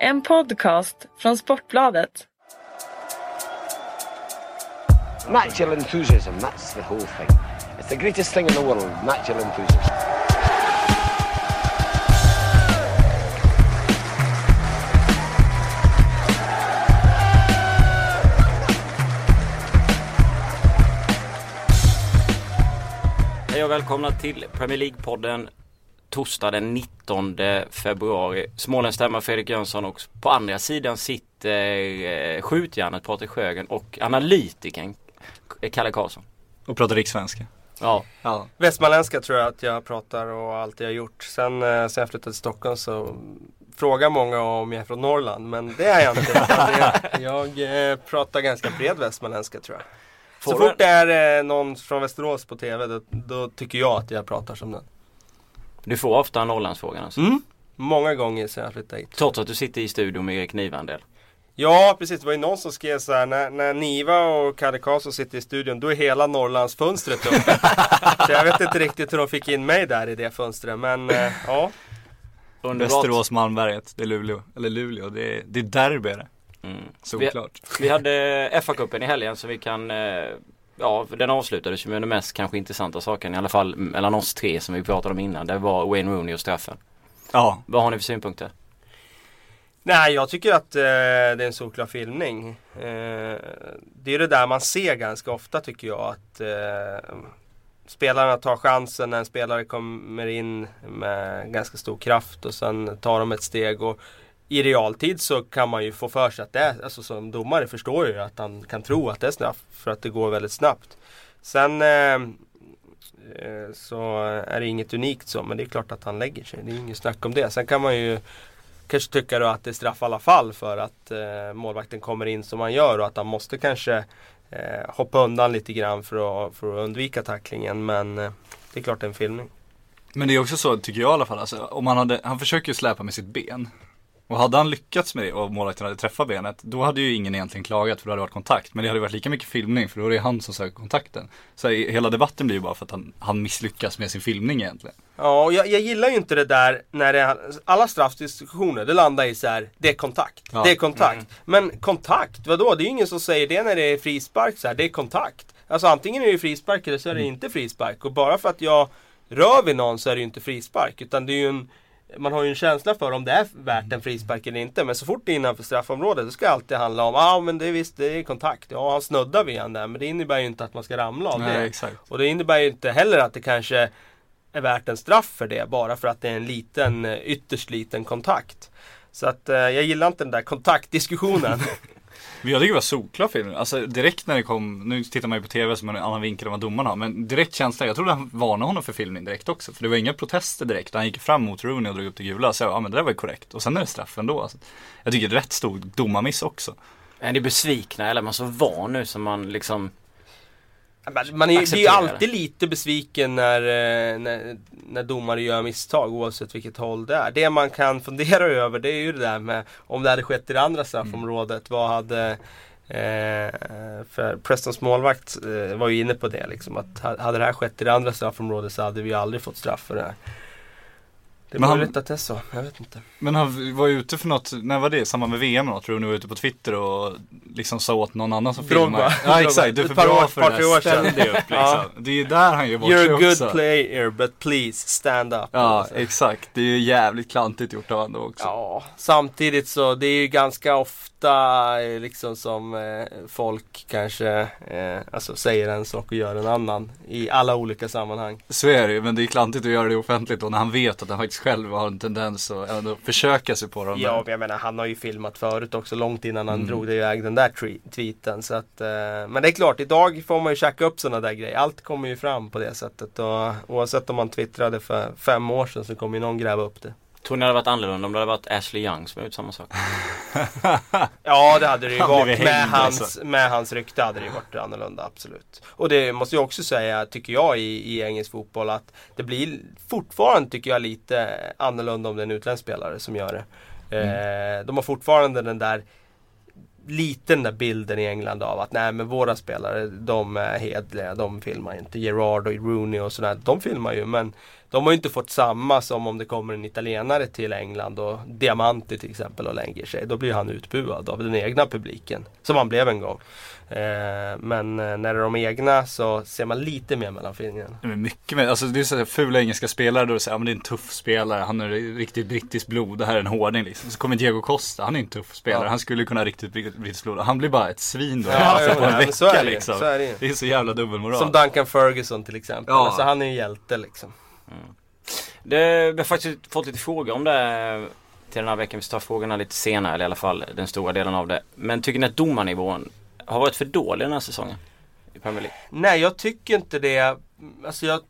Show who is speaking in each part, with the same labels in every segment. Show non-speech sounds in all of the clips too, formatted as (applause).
Speaker 1: En podcast från Sportbladet.
Speaker 2: Natural enthusiasm, that's the whole thing. It's the greatest thing in the world, natural enthusiasm.
Speaker 3: Hej och välkomna till Premier League-podden torsdag den 19 februari. Småländskt hemma Fredrik Jönsson och på andra sidan sitter eh, skjutjärnet Patrik Sjögren och analytikern Kalle Karlsson.
Speaker 4: Och pratar rikssvenska.
Speaker 3: Ja.
Speaker 4: Ja.
Speaker 5: Västmanländska tror jag att jag pratar och alltid har gjort. Sen, eh, sen jag flyttade till Stockholm så frågar många om jag är från Norrland. Men det är jag inte. (laughs) jag eh, pratar ganska bred västmanländska tror jag. Så
Speaker 3: Får
Speaker 5: fort det är eh, någon från Västerås på TV då, då tycker jag att jag pratar som den.
Speaker 3: Du får ofta Norrlandsfrågan alltså.
Speaker 5: Mm. Många gånger sen jag flyttade hit.
Speaker 3: Trots att du sitter i studion med Erik Nivandel.
Speaker 5: Ja precis, det var ju någon som skrev så här när, när Niva och Kalle Karlsson sitter i studion då är hela Norrlandsfönstret uppe. (laughs) så jag vet inte riktigt hur de fick in mig där i det fönstret men eh, ja.
Speaker 3: Underbart.
Speaker 4: Västerås, Malmberget, det är Luleå. Eller Luleå, det är, det är derby är det.
Speaker 3: Mm. Vi,
Speaker 4: Såklart.
Speaker 3: vi hade FA-cupen i helgen så vi kan eh, Ja, den avslutades ju med den mest kanske intressanta saken i alla fall mellan oss tre som vi pratade om innan. Det var Wayne Rooney och straffen.
Speaker 4: Ja,
Speaker 3: Vad har ni för synpunkter?
Speaker 5: Nej jag tycker att eh, det är en solklar filmning. Eh, det är det där man ser ganska ofta tycker jag att eh, Spelarna tar chansen när en spelare kommer in med ganska stor kraft och sen tar de ett steg och i realtid så kan man ju få för sig att det är, alltså som domare förstår jag ju att han kan tro att det är straff för att det går väldigt snabbt. Sen eh, eh, så är det inget unikt så men det är klart att han lägger sig. Det är inget snack om det. Sen kan man ju kanske tycka då att det är straff i alla fall för att eh, målvakten kommer in som han gör och att han måste kanske eh, hoppa undan lite grann för att, för att undvika tacklingen. Men eh, det är klart det är en filmning.
Speaker 4: men det är också så tycker jag i alla fall. Alltså, om han, hade, han försöker ju släpa med sitt ben. Och hade han lyckats med det och målvakten hade träffat benet, då hade ju ingen egentligen klagat för då hade det varit kontakt. Men det hade varit lika mycket filmning för då är det han som söker kontakten. Så hela debatten blir ju bara för att han, han misslyckas med sin filmning egentligen.
Speaker 5: Ja, och jag, jag gillar ju inte det där när det, alla straffdiskussioner det landar i så här, det är kontakt.
Speaker 4: Ja.
Speaker 5: Det är kontakt. Men kontakt, vadå? Det är ju ingen som säger det när det är frispark så här, det är kontakt. Alltså antingen är det frispark eller så är det inte frispark. Och bara för att jag rör vid någon så är det ju inte frispark. Utan det är ju en, man har ju en känsla för om det är värt en frispark eller inte. Men så fort det är innanför straffområdet då ska det alltid handla om, ja ah, men det är visst, det är kontakt. Ja, han snuddar vid han där. Men det innebär ju inte att man ska ramla av det.
Speaker 4: Nej, exakt.
Speaker 5: Och det innebär ju inte heller att det kanske är värt en straff för det bara för att det är en liten, ytterst liten kontakt. Så att eh, jag gillar inte den där kontaktdiskussionen. (laughs)
Speaker 4: Men jag tycker det var solklar film. Alltså direkt när det kom, nu tittar man ju på tv som en annan vinkel än vad domarna har. Men direkt känsla, jag trodde han varnade honom för filmning direkt också. För det var inga protester direkt. Han gick fram mot Rooney och drog upp det gula. Så jag, ja men det där var ju korrekt. Och sen är det straff ändå. Alltså. Jag tycker det är rätt stor domarmiss också.
Speaker 3: Är ni besvikna eller är man så van nu som man liksom
Speaker 5: man är, blir ju alltid lite besviken när, eh, när, när domare gör misstag oavsett vilket håll det är. Det man kan fundera (laughs) över det är ju det där med om det hade skett i det andra straffområdet. Vad hade Eh, för Prestons målvakt eh, var ju inne på det liksom att ha- hade det här skett i det andra straffområdet så hade vi aldrig fått straff för det här. Det
Speaker 4: Men
Speaker 5: är
Speaker 4: han-
Speaker 5: möjligt att det är så, jag vet inte.
Speaker 4: Men han var ute för något, när var det? I samband med VM något? Rooney var ute på Twitter och liksom sa åt någon annan som filmar. Ja exakt, du är för bra
Speaker 5: år-
Speaker 4: för det
Speaker 5: sedan.
Speaker 4: Ställ dig (laughs) upp liksom.
Speaker 5: Ja.
Speaker 4: Det är ju där han gör bort
Speaker 5: You're
Speaker 4: sig
Speaker 5: a good
Speaker 4: också.
Speaker 5: player but please stand up.
Speaker 4: Ja
Speaker 5: Alltså.
Speaker 4: exakt, det är ju jävligt klantigt gjort av honom också.
Speaker 5: Ja, samtidigt så det är ju ganska ofta eh, liksom som eh, folk kanske eh, alltså säger en sak och gör en annan i alla olika sammanhang.
Speaker 4: Så är det ju, men det är klantigt att göra det offentligt då när han vet att han faktiskt själv har en tendens att ändå försöka sig på dem.
Speaker 5: Ja, men jag menar han har ju filmat förut också långt innan han
Speaker 4: Mm.
Speaker 5: drog det iväg den där tweeten. Så att, eh, men det är klart, idag får man ju checka upp sådana där grejer. Allt kommer ju fram på det sättet. Och, oavsett om man twittrade för fem år sedan så kommer ju någon gräva upp det.
Speaker 3: Tror ni det hade varit annorlunda om det hade varit Ashley Young som gjort samma sak? (laughs)
Speaker 5: Ja det hade det ju
Speaker 4: Han
Speaker 5: varit. Med hans,
Speaker 4: alltså.
Speaker 5: med hans rykte hade det ju varit annorlunda absolut. Och det måste jag också säga, tycker jag i, i engelsk fotboll att det blir fortfarande, tycker jag, lite annorlunda om det är en utländsk spelare som gör det.
Speaker 4: Mm.
Speaker 5: Eh, de har fortfarande den där lite den där bilden i England av att nej men våra spelare de är hedliga, de filmar inte. Gerard och Rooney och sådär, de filmar ju men de har ju inte fått samma som om det kommer en italienare till England och Diamanti till exempel och lägger sig. Då blir han utbuad av den egna publiken. Som han blev en gång. Eh, men eh, när det är de egna så ser man lite mer mellan fingrarna.
Speaker 4: Men mycket mer, alltså det är så här fula engelska spelare då du säger, ja men det är en tuff spelare, han är riktigt brittiskt blod, det här är en hårding liksom. Så kommer Diego Costa, han är en tuff spelare,
Speaker 5: Ja.
Speaker 4: han skulle kunna ha riktigt brittiskt blod. Han blir bara ett svin då,
Speaker 5: Ja,
Speaker 4: alltså, på en
Speaker 5: så
Speaker 4: vecka
Speaker 5: är det
Speaker 4: liksom.
Speaker 5: så är det ju.
Speaker 4: Det är så jävla dubbelmoral.
Speaker 5: Som Duncan Ferguson till exempel.
Speaker 4: Ja.
Speaker 5: Alltså han är en hjälte liksom. Mm.
Speaker 3: Det, vi har faktiskt fått lite frågor om det till den här veckan. Vi tar frågorna lite senare, eller i alla fall den stora delen av det. Men tycker ni att domarnivån har varit för dålig den här säsongen? I Premier League?
Speaker 5: Nej, jag tycker inte det. Alltså jag,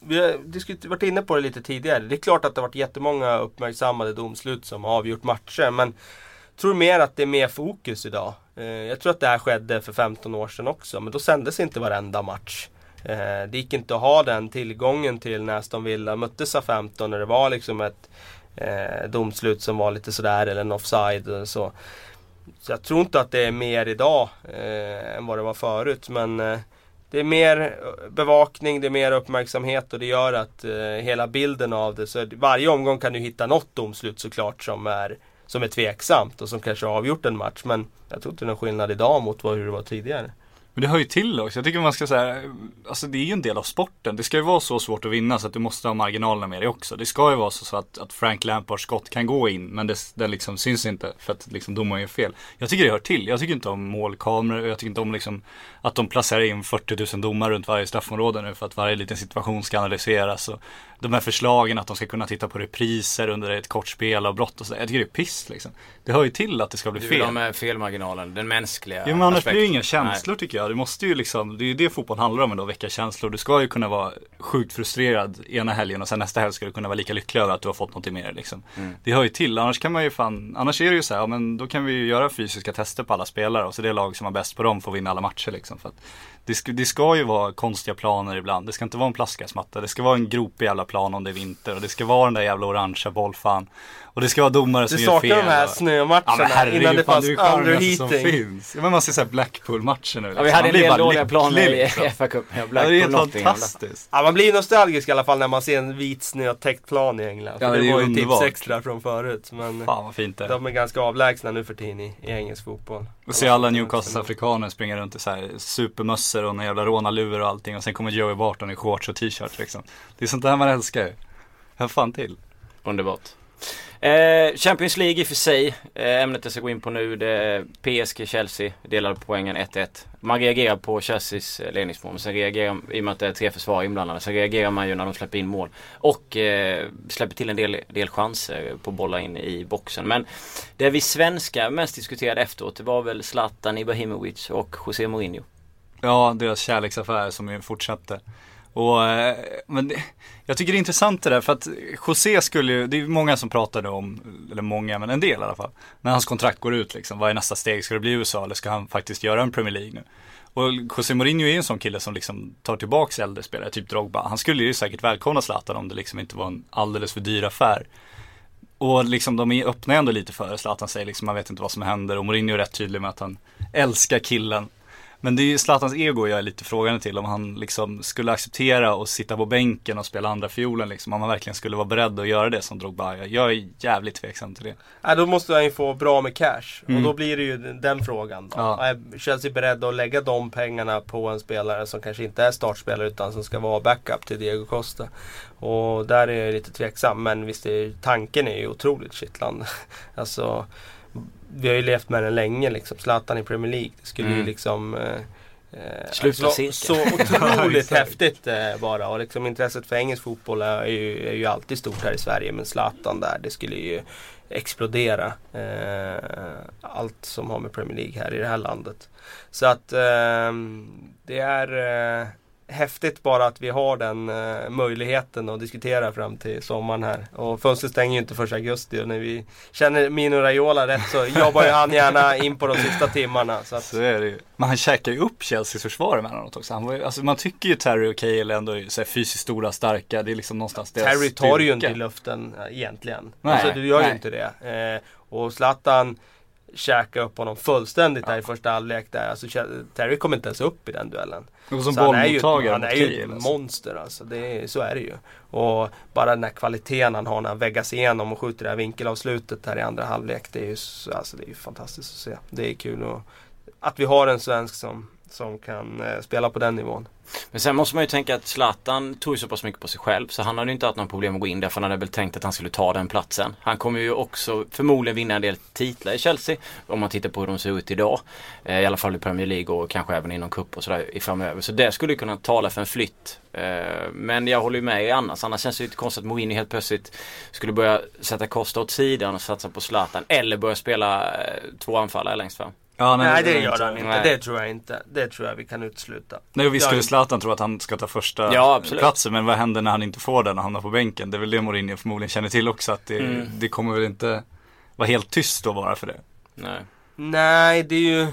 Speaker 5: vi har diskut- varit inne på det lite tidigare. Det är klart att det har varit jättemånga uppmärksammade domslut som har avgjort matcher. Men jag tror mer att det är mer fokus idag. Eh, jag tror att det här skedde för 15 år sedan också. Men då sändes inte varenda match. Eh, det gick inte att ha den tillgången till när Aston Villa mötte SA-15 när det var liksom ett eh, domslut som var lite sådär eller en offside och så. Så jag tror inte att det är mer idag eh, än vad det var förut. Men eh, det är mer eh, bevakning, det är mer uppmärksamhet och det gör att eh, hela bilden av det. Så varje omgång kan du hitta något domslut såklart som är, som är tveksamt och som kanske har avgjort en match. Men jag tror inte det är någon skillnad idag mot vad, hur det var tidigare.
Speaker 4: Men det hör ju till också. Jag tycker man ska säga, alltså det är ju en del av sporten. Det ska ju vara så svårt att vinna så att du måste ha marginalerna med dig också. Det ska ju vara så, så att, att Frank Lampards skott kan gå in men det, det liksom syns inte för att liksom domaren gör fel. Jag tycker det hör till. Jag tycker inte om målkameror och jag tycker inte om liksom att de placerar in 40 000 domare runt varje straffområde nu för att varje liten situation ska analyseras. Och de här förslagen att de ska kunna titta på repriser under ett kort spel och brott och så. Jag tycker det är piss liksom. Det hör ju till att det ska bli
Speaker 3: Du vill
Speaker 4: fel.
Speaker 3: ha med felmarginalen, den mänskliga
Speaker 4: Jo men annars blir det ju
Speaker 3: aspekten.
Speaker 4: inga känslor tycker jag. Det måste ju liksom, det är ju det fotboll handlar om ändå, väcka känslor. Du ska ju kunna vara sjukt frustrerad ena helgen och sen nästa helg ska du kunna vara lika lycklig över att du har fått någonting mer liksom. Det hör ju till, annars kan man ju fan, annars är det ju så här, ja men då kan vi ju göra fysiska tester på alla spelare och så det lag som har bäst på dem får vinna alla matcher liksom. För att det, ska, det ska ju vara konstiga planer ibland. Det ska inte vara en plastgräsmatta. Det ska vara en gropig jävla plan om det är vinter och det ska vara den där jävla orangea bollfan. Och det ska vara domare som
Speaker 5: Du
Speaker 4: gör fel.
Speaker 5: saknar de här
Speaker 4: och-
Speaker 5: snömatcherna
Speaker 4: Ja
Speaker 5: innan det
Speaker 4: fan,
Speaker 5: fanns underheating.
Speaker 4: Ja, men man ser såhär Blackpool-matcher nu.
Speaker 3: Ja, vi hade en del dåliga planer i
Speaker 4: liksom.
Speaker 3: FA-cupen. Ja,
Speaker 4: det är helt fantastiskt.
Speaker 5: Ja, man blir nostalgisk i alla fall när man ser en vit snötäckt plan i England.
Speaker 4: Ja,
Speaker 5: det,
Speaker 4: det
Speaker 5: var ju
Speaker 4: underbart.
Speaker 5: tips extra från förut. Men
Speaker 4: Fan vad fint det
Speaker 5: de är ganska avlägsna nu för tiden i, i engelsk fotboll.
Speaker 4: Och se alla Newcastle-afrikaner springa runt i så här supermössor och en jävla rånarluvor och allting. Och sen kommer Joey Barton i shorts och t-shirt liksom. Det är sånt där man älskar ju. Hör fan till.
Speaker 3: Underbart. Eh, Champions League i och för sig. Eh, ämnet jag ska gå in på nu det är PSG-Chelsea. Delade poängen 1-1. Man reagerar på Chelseas eh, ledningsmål. Men sen reagerar, i och med att det är tre försvar inblandade, sen reagerar man ju när de släpper in mål. Och eh, släpper till en del, del chanser på bollar in i boxen. Men det vi svenskar mest diskuterade efteråt, det var väl Zlatan Ibrahimovic och José Mourinho.
Speaker 4: Ja, deras kärleksaffär som ju fortsatte. Och, eh, men det, jag tycker det är intressant det där för att José skulle ju, det är många som pratade om, eller många men en del i alla fall. När hans kontrakt går ut liksom, vad är nästa steg? Ska det bli USA eller ska han faktiskt göra en Premier League nu? Och José Mourinho är ju en sån kille som liksom tar tillbaks äldre spelare, typ Drogba. Han skulle ju säkert välkomna Zlatan om det liksom inte var en alldeles för dyr affär. Och liksom de är- öppnar ju ändå lite för det. Zlatan säger liksom man vet inte vad som händer och Mourinho är rätt tydlig med att han älskar killen. Men det är ju Zlatans ego jag är lite frågande till om han liksom skulle acceptera och sitta på bänken och spela andra fiolen liksom. Om han verkligen skulle vara beredd att göra det som Drogba gör. Jag är jävligt tveksam till det.
Speaker 5: Ja, då måste han ju få bra med cash.
Speaker 4: Mm.
Speaker 5: Och då blir det ju den frågan. Då.
Speaker 4: Ja.
Speaker 5: Är Chelsea beredda att lägga de pengarna på en spelare som kanske inte är startspelare utan som ska vara backup till Diego Costa? Och där är jag lite tveksam. Men visst, är, tanken är ju otroligt kittlande. (laughs) alltså, vi har ju levt med den länge liksom. Zlatan i Premier League. Det skulle ju
Speaker 3: Mm.
Speaker 5: liksom eh, eh,
Speaker 3: Sluta
Speaker 5: så,
Speaker 3: cirkeln.
Speaker 5: så (laughs) otroligt häftigt eh, bara. Och liksom intresset för engelsk fotboll är ju, är ju alltid stort här i Sverige. Men Zlatan där, det skulle ju explodera. Eh, allt som har med Premier League här i det här landet. Så att eh, det är eh, häftigt bara att vi har den eh, möjligheten att diskutera fram till sommaren här. Och fönstret stänger ju inte första augusti och när vi känner Mino Raiola rätt så (laughs) jobbar ju han gärna in på de sista timmarna. Så att,
Speaker 4: Så är det ju. Men han käkar ju upp Chelseas försvar emellanåt också. Han var ju, alltså man tycker ju Terry och Cahill ändå är så fysiskt stora, starka. Det är liksom någonstans deras
Speaker 5: Terry tar ju
Speaker 4: styrka.
Speaker 5: inte i luften eh, egentligen.
Speaker 4: Nej,
Speaker 5: alltså du gör ju
Speaker 4: nej.
Speaker 5: inte det. Eh, och Zlatan käka upp honom fullständigt där i första halvlek där. Alltså Terry kom inte ens upp i den duellen.
Speaker 4: Och som
Speaker 5: Så han är ju, han är ju ett
Speaker 4: alltså.
Speaker 5: monster alltså. Det är, så är det ju. Och bara den här kvaliteten han har när han väggas igenom och skjuter det här vinkelavslutet här i andra halvlek. Det är ju, så- alltså, det är ju fantastiskt att se. Det är kul och, att vi har en svensk som, som kan eh, spela på den nivån.
Speaker 3: Men sen måste man ju tänka att Zlatan tog ju så pass mycket på sig själv så han hade ju inte haft några problem att gå in där för han hade väl tänkt att han skulle ta den platsen. Han kommer ju också förmodligen vinna en del titlar i Chelsea om man tittar på hur de ser ut idag. Eh, I alla fall i Premier League och kanske även inom cup och sådär i framöver. Så det skulle ju kunna tala för en flytt. Eh, Men jag håller ju med er annars. Annars känns det ju lite konstigt att Mourinho helt plötsligt skulle börja sätta Costa åt sidan och satsa på Zlatan. Eller börja spela eh, två anfallare längst fram.
Speaker 4: Ja,
Speaker 5: Nej, det
Speaker 4: är
Speaker 5: gör han inte.
Speaker 3: Nej.
Speaker 5: Det tror jag inte. Det tror jag vi kan utesluta.
Speaker 4: Nej och visst skulle Zlatan tro att han ska ta första
Speaker 3: Ja,
Speaker 4: platsen men vad händer när han inte får den och hamnar på bänken? Det är väl det Mourinho förmodligen känner till också att det,
Speaker 3: Mm.
Speaker 4: det kommer väl inte vara helt tyst då bara för det.
Speaker 3: Nej.
Speaker 5: Nej, det är ju...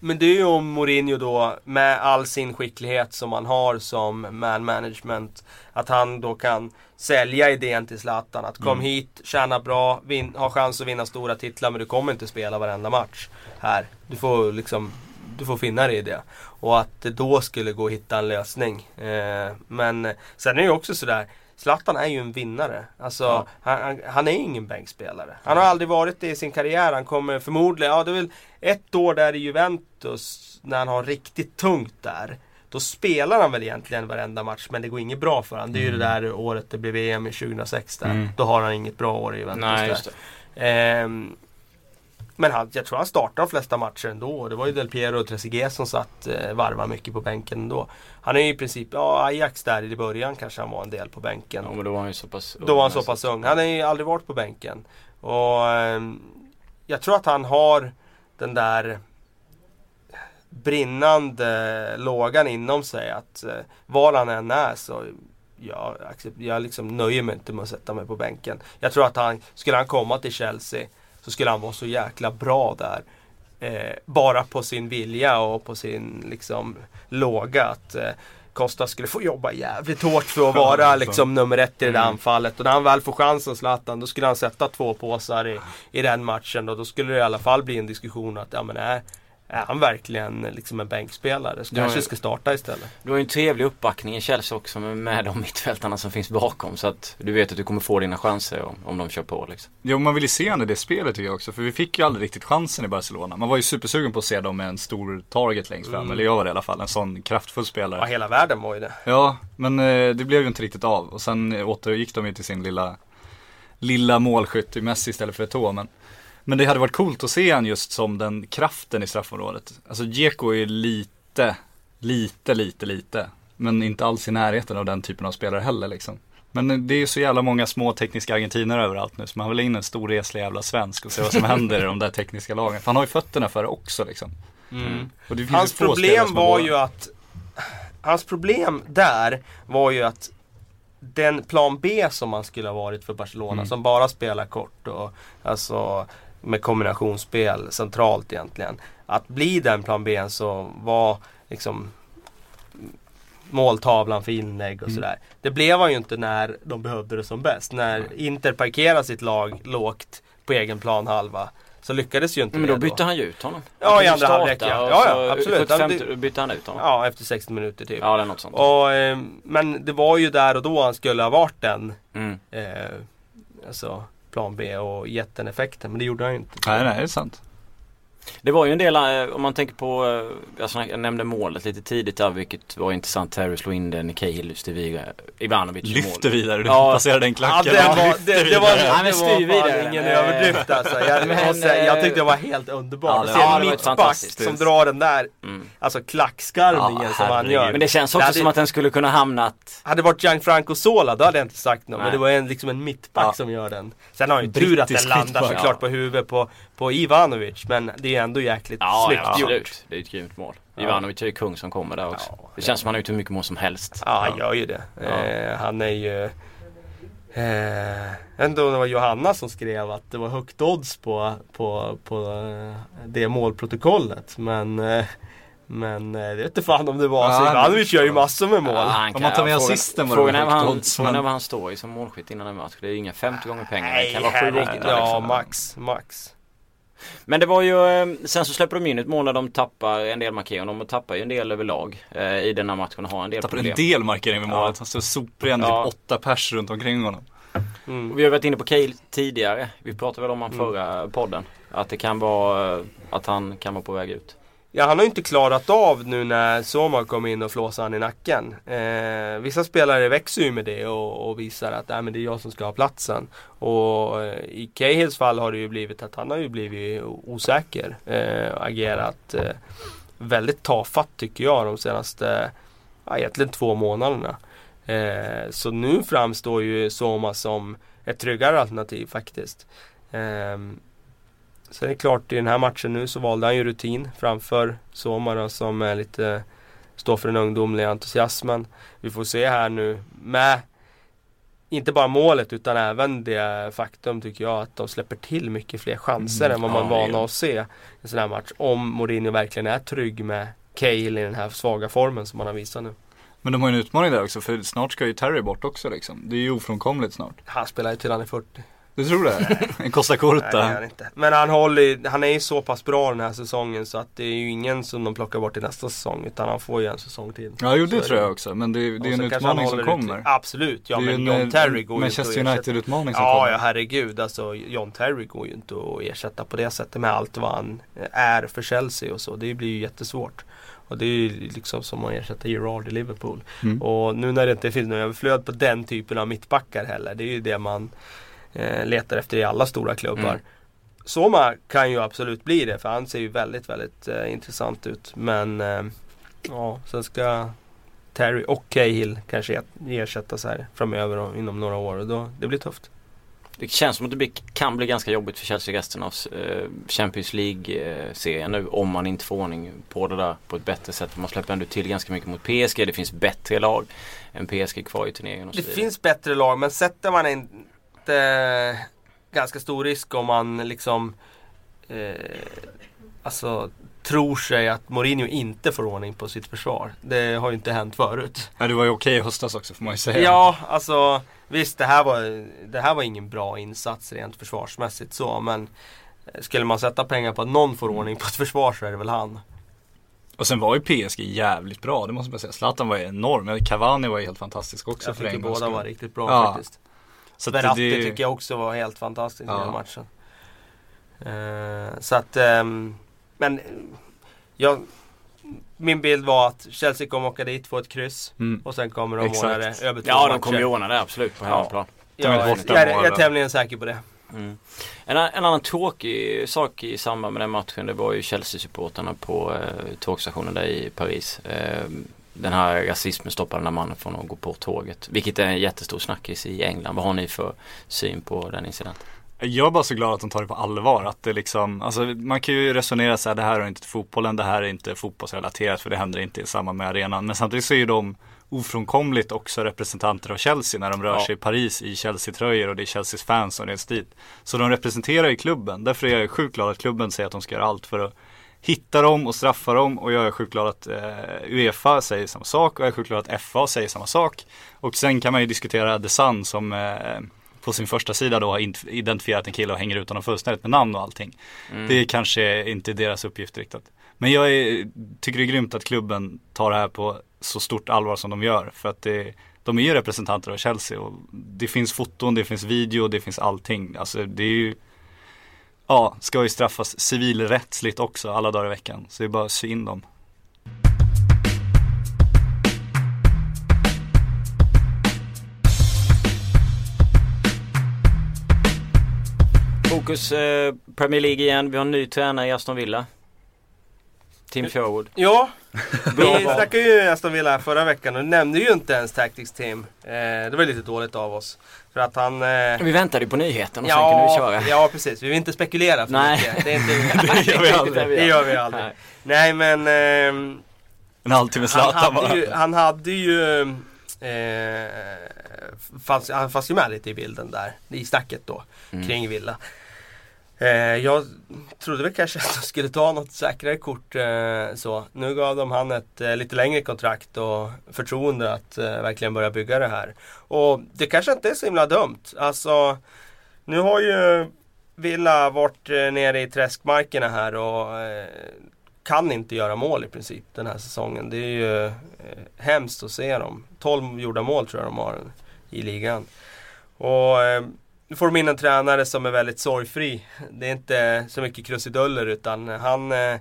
Speaker 5: Men det är ju om Mourinho då med all sin skicklighet som han har som man management. Att han då kan sälja idén till Zlatan. Att kom
Speaker 4: Mm.
Speaker 5: hit, tjäna bra, vin, ha chans att vinna stora titlar men du kommer inte spela varenda match här. Du får liksom du får finna dig i det. Och att det då skulle gå att hitta en lösning. Eh, men sen är det ju också sådär Zlatan är ju en vinnare. Alltså,
Speaker 4: Ja.
Speaker 5: han, han, han är ingen bänkspelare. Han har aldrig varit det i sin karriär. Han kommer förmodligen, ja det är väl ett år där i Juventus när han har riktigt tungt där. Då spelar han väl egentligen varenda match men det går inget bra för honom. Det är ju det där året det blev VM i 2006 där.
Speaker 4: Mm.
Speaker 5: Då har han inget bra år i Juventus
Speaker 3: Nej,
Speaker 5: där.
Speaker 3: just det.
Speaker 5: Ehm, men han, jag tror han startade de flesta matcher ändå. Det var ju Del Piero och Trezeguet som satt eh, varva mycket på bänken ändå. Han är ju i princip, ja Ajax där i början kanske han var en del på bänken.
Speaker 3: Ja, men då var han ju så pass
Speaker 5: Då var han
Speaker 3: ung,
Speaker 5: så pass ung. Han har ju aldrig varit på bänken. Och ehm, jag tror att han har den där brinnande lågan inom sig att eh, var han än är så jag, jag liksom nöjer mig inte med att sätta mig på bänken. Jag tror att han, skulle han komma till Chelsea så skulle han vara så jäkla bra där. Eh, bara på sin vilja och på sin liksom låga. Att eh, Costa skulle få jobba jävligt hårt för att vara liksom nummer ett i det där
Speaker 3: Mm.
Speaker 5: anfallet. Och när han väl får chansen Zlatan då skulle han sätta två påsar i, i den matchen. Och då skulle det i alla fall bli en diskussion att ja men är, är han verkligen liksom en bänkspelare? Så kanske ska starta istället.
Speaker 3: Du har ju en trevlig uppbackning i Chelsea också med, med de mittfältarna som finns bakom. Så att du vet att du kommer få dina chanser om, om de kör på liksom.
Speaker 4: Jo, man vill ju se han i det spelet tycker jag också. För vi fick ju aldrig riktigt chansen i Barcelona. Man var ju supersugen på att se dem med en stor target längst fram.
Speaker 5: Mm.
Speaker 4: Eller jag var det i alla fall. En sån kraftfull spelare.
Speaker 5: Ja, hela världen var ju det.
Speaker 4: Ja, men eh, det blev ju inte riktigt av. Och sen återgick de ju till sin lilla, lilla målskytt i Messi istället för Eto'o. Men, men det hade varit coolt att se han just som den kraften i straffområdet. Alltså Dzeko är ju lite, lite, lite, lite. Men inte alls i närheten av den typen av spelare heller liksom. Men det är ju så jävla många små tekniska argentinare överallt nu. Så man vill in en stor reslig jävla svensk och se vad som händer i de där tekniska lagen. För han har ju fötterna för det också liksom. Och det finns
Speaker 5: Hans problem var ju att Hans problem där var ju att den plan B som man skulle ha varit för Barcelona
Speaker 4: Mm.
Speaker 5: som bara spelar kort och alltså med kombinationsspel centralt egentligen. Att bli den plan B så var liksom måltavlan för inlägg och
Speaker 4: Mm.
Speaker 5: sådär. Det blev han ju inte när de behövde det som bäst. När Inter parkerade sitt lag lågt på egen plan halva så lyckades ju inte
Speaker 3: Men då
Speaker 5: det
Speaker 3: bytte han ju ut honom.
Speaker 5: Ja, i andra halvlek, ja. Ja, ja, absolut.
Speaker 3: 75
Speaker 5: Ja, det-
Speaker 3: bytte han ut honom.
Speaker 5: Ja, efter 60 minuter typ.
Speaker 3: Ja, eller något sånt.
Speaker 5: Och, eh, men det var ju där och då han skulle ha varit den
Speaker 3: Mm.
Speaker 5: eh, alltså plan B och gett den effekten. Men det gjorde han ju inte.
Speaker 4: Nej, nej, det är sant.
Speaker 3: Det var ju en del, eh, om man tänker på, eh, jag, snack, jag nämnde målet lite tidigt där vilket var intressant. Terry slog in den, Cahill lyfte vidare, Ivanovic i
Speaker 4: Lyfter
Speaker 3: mål.
Speaker 4: vidare, du
Speaker 3: Ja.
Speaker 4: passerar den
Speaker 5: Ja,
Speaker 4: klacken.
Speaker 5: det var,
Speaker 4: Lyfter
Speaker 5: det, det
Speaker 4: vidare.
Speaker 5: var,
Speaker 3: Ja,
Speaker 5: det
Speaker 3: styr
Speaker 5: var
Speaker 3: vidare.
Speaker 5: ingen överdrift alltså. Jag,
Speaker 3: men,
Speaker 5: måste, säga, jag tyckte det var helt underbart.
Speaker 4: ja,
Speaker 5: att se
Speaker 3: ja,
Speaker 5: en mittback som drar den där
Speaker 3: Mm.
Speaker 5: alltså klackskarvningen
Speaker 4: Ja,
Speaker 5: som han gör.
Speaker 3: Men det känns också
Speaker 5: Det
Speaker 3: som att den skulle kunna hamnat
Speaker 5: Hade det varit Gianfranco Sola då hade jag inte sagt något.
Speaker 3: Nej.
Speaker 5: Men det var en, liksom en mittback
Speaker 4: Ja.
Speaker 5: som gör den. Sen har han ju tur att den landar såklart
Speaker 3: Ja.
Speaker 5: på huvudet på, på Ivanovic. Men det är ändå jäkligt
Speaker 3: Ja,
Speaker 5: snyggt
Speaker 3: ja
Speaker 5: gjort.
Speaker 3: absolut. Det är ett grymt mål.
Speaker 5: Ja.
Speaker 3: Ivanovic är ju kung som kommer där också.
Speaker 5: Ja,
Speaker 3: det känns som han har gjort hur mycket mål som helst.
Speaker 5: Ja, han gör ju det.
Speaker 3: Ja.
Speaker 5: Eh, han är ju... Eh, ändå det var Johanna som skrev att det var högt odds på, på, på eh, det målprotokollet. Men, eh, men eh, det vet inte fan om det var.
Speaker 4: Ja,
Speaker 5: så Ivanovic gör ju massor med mål.
Speaker 3: Ja,
Speaker 4: Om man tar med
Speaker 3: frågan-
Speaker 4: assisten var det
Speaker 3: Frågan är
Speaker 4: högt
Speaker 3: vad han,
Speaker 4: odds,
Speaker 3: frågan är vad han står i som målskytt innan en match. Det är ju inga 50 gånger pengar. det kan vara 7
Speaker 5: herregud.
Speaker 3: 8
Speaker 5: Ja,
Speaker 3: liksom.
Speaker 5: max, max.
Speaker 3: Men det var ju, eh, sen så släpper de in ett mål när de tappar en del markeringar. De tappar ju en del överlag eh, i den här matchen och har en del
Speaker 4: Tappar
Speaker 3: problem.
Speaker 4: en del markering vid målet.
Speaker 3: Ja.
Speaker 4: Han står sopar igen
Speaker 3: Ja.
Speaker 4: typ åtta pers runt omkring honom.
Speaker 5: Mm.
Speaker 3: Och Vi har varit inne på Cale tidigare. Vi pratade väl om han
Speaker 5: Mm.
Speaker 3: förra podden. Att det kan vara, eh, att han kan vara på väg ut.
Speaker 5: Ja, han har ju inte klarat av nu när Soma kom in och flåsade han i nacken. Eh, vissa spelare växer ju med det och, och visar att äh, men det är jag som ska ha platsen. Och eh, i Cahills fall har det ju blivit att han har ju blivit osäker. Eh, och agerat eh, väldigt tafatt tycker jag de senaste, ja, egentligen två månaderna. Eh, så nu framstår ju Soma som ett tryggare alternativ faktiskt. Ehm, Sen är det klart i den här matchen nu så valde han ju rutin framför Somara som är lite Står för den ungdomliga entusiasmen. Vi får se här nu med Inte bara målet utan även det faktum tycker jag att de släpper till mycket fler chanser
Speaker 4: Mm,
Speaker 5: än vad man
Speaker 3: ja,
Speaker 5: är vana att se i en sån här match. Om Mourinho verkligen är trygg med Cahill i den här svaga formen som han har visat nu.
Speaker 4: Men de har ju en utmaning där också för snart ska ju Terry bort också liksom. Det är ju ofrånkomligt snart.
Speaker 5: Han spelar ju till han är 40.
Speaker 4: Du tror det? En (laughs) Costa
Speaker 5: Nej, det är inte. Men han, håller, han är ju så pass bra den här säsongen så att det är ju ingen som de plockar bort i nästa säsong. Utan han får ju en säsong till.
Speaker 4: Ja, jo
Speaker 5: Så
Speaker 4: det
Speaker 5: är
Speaker 4: tror jag också. Men det, det
Speaker 5: Och
Speaker 4: är
Speaker 5: så
Speaker 4: en utmaning som
Speaker 5: håller ut-
Speaker 4: kommer.
Speaker 5: Absolut, ja
Speaker 4: det är
Speaker 5: men John Terry går ju inte
Speaker 4: Manchester
Speaker 5: att ersätta.
Speaker 4: United-utmaning som
Speaker 5: Ja,
Speaker 4: kommer.
Speaker 5: ja herregud. Alltså John Terry går ju inte att ersätta på det sättet med allt vad han är för Chelsea och så. Det blir ju jättesvårt. Och det är ju liksom som att ersätta Gerard i Liverpool.
Speaker 4: Mm.
Speaker 5: Och nu när det inte finns något överflöd på den typen av mittbackar heller. Det är ju det man eh, letar efter i alla stora klubbar.
Speaker 3: Mm.
Speaker 5: Soma kan ju absolut bli det för han ser ju väldigt, väldigt eh, intressant ut. Men eh, ja, sen ska Terry och Cahill kanske ersättas här framöver och inom några år och då, det blir tufft.
Speaker 3: Det känns som att det blir, kan bli ganska jobbigt för Chelsea resten av eh, Champions League-serien nu om man inte får ordning på det där på ett bättre sätt. Man släpper ändå till ganska mycket mot PSG. Det finns bättre lag än PSG kvar i turneringen. Och så
Speaker 5: Det
Speaker 3: vidare.
Speaker 5: finns bättre lag men sätter man inte ganska stor risk om man liksom eh, alltså tror sig att Mourinho inte får ordning på sitt försvar. Det har ju inte hänt förut.
Speaker 4: Ja, det var ju okej i höstas också får man ju säga.
Speaker 5: Ja, alltså visst det här, var, det här var ingen bra insats rent försvarsmässigt så men skulle man sätta pengar på att någon får ordning på ett försvar så är det väl han.
Speaker 4: Och sen var ju PSG jävligt bra, det måste man säga. Zlatan var ju enorm, Cavani var ju helt fantastisk också
Speaker 5: Jag
Speaker 4: för en
Speaker 5: båda var riktigt bra
Speaker 4: Ja.
Speaker 5: faktiskt.
Speaker 4: Så att
Speaker 5: Verratti
Speaker 4: det,
Speaker 5: tycker jag också var helt fantastisk i
Speaker 4: Ja.
Speaker 5: den matchen. Eh, så att, ehm, men jag, min bild var att Chelsea kommer åka dit, få ett kryss
Speaker 4: Mm.
Speaker 5: och sen kommer de
Speaker 4: Exakt.
Speaker 5: ordna det över två
Speaker 3: Ja, de
Speaker 5: matcher.
Speaker 3: kommer ju ordna det absolut på
Speaker 5: Ja.
Speaker 3: hemmaplan.
Speaker 4: De är
Speaker 5: Jag, jag, är- jag är tämligen säker på det.
Speaker 3: Mm. En, en annan tråkig sak i samband med den matchen det var ju Chelsea-supporterna på eh, tågstationen där i Paris. Eh, den här rasismen stoppade den här mannen från att gå på tåget. Vilket är en jättestor snackis i England. Vad har ni för syn på den incidenten?
Speaker 4: Jag är bara så glad att de tar det på allvar. Att det liksom, alltså man kan ju resonera så här, det här är inte till fotbollen, det här är inte fotbollsrelaterat för det händer inte i samband med arenan. Men samtidigt så är ju de ofrånkomligt också representanter av Chelsea när de rör
Speaker 3: Ja.
Speaker 4: sig i Paris i Chelsea-tröjor och det är Chelseas fans som reds dit. Så de representerar ju klubben. Därför är jag sjukt glad att klubben säger att de ska göra allt för att hitta dem och straffa dem och jag är sjukt glad att eh, Uefa säger samma sak och jag är sjukt glad att FA säger samma sak. Och sen kan man ju diskutera The Sun som eh, på sin första sida då har identifierat en kille och hänger ut honom fullständigt med namn och allting.
Speaker 3: Mm.
Speaker 4: Det är kanske inte deras uppgift riktigt. Men jag är, tycker det är grymt att klubben tar det här på så stort allvar som de gör. För att det, de är ju representanter av Chelsea och det finns foton, det finns video, det finns allting. Alltså det är ju Ja, ska ju straffas civilrättsligt också alla dagar i veckan. Så det är bara att sy in dem.
Speaker 3: Fokus eh, Premier League igen. Vi har en ny tränare i Aston Villa. Tim Sherwood.
Speaker 5: Ja, (laughs) vi snackade ju Aston Villa här förra veckan och nämnde ju inte ens Tactics Team. Eh, det var lite dåligt av oss. För att han... Eh,
Speaker 3: Vi väntade ju på nyheten och sen kunde vi köra.
Speaker 5: ja, precis. Vi vill inte spekulera för
Speaker 3: Nej.
Speaker 5: mycket. Det, är inte, (laughs)
Speaker 4: Det gör vi aldrig.
Speaker 5: det gör vi aldrig.
Speaker 3: Nej.
Speaker 5: Nej men... ehm,
Speaker 4: En halvtimme
Speaker 5: han,
Speaker 4: Zlatan
Speaker 5: hade
Speaker 4: bara.
Speaker 5: ju, han hade ju... Eh, fanns, han fanns ju med lite i bilden där. I snacket då.
Speaker 3: Mm.
Speaker 5: Kring Villa. Eh, jag trodde väl kanske att de skulle ta något säkrare kort eh, så. Nu gav de han ett eh, lite längre kontrakt och förtroende att eh, verkligen börja bygga det här. Och det kanske inte är så himla dumt. Alltså, nu har ju Villa varit eh, nere i träskmarkerna här och eh, kan inte göra mål i princip den här säsongen. Det är ju eh, hemskt att se dem. 12 gjorda mål tror jag de har i ligan. Och eh, nu får de in en tränare som är väldigt sorgfri. Det är inte så mycket krusiduller utan han, eh,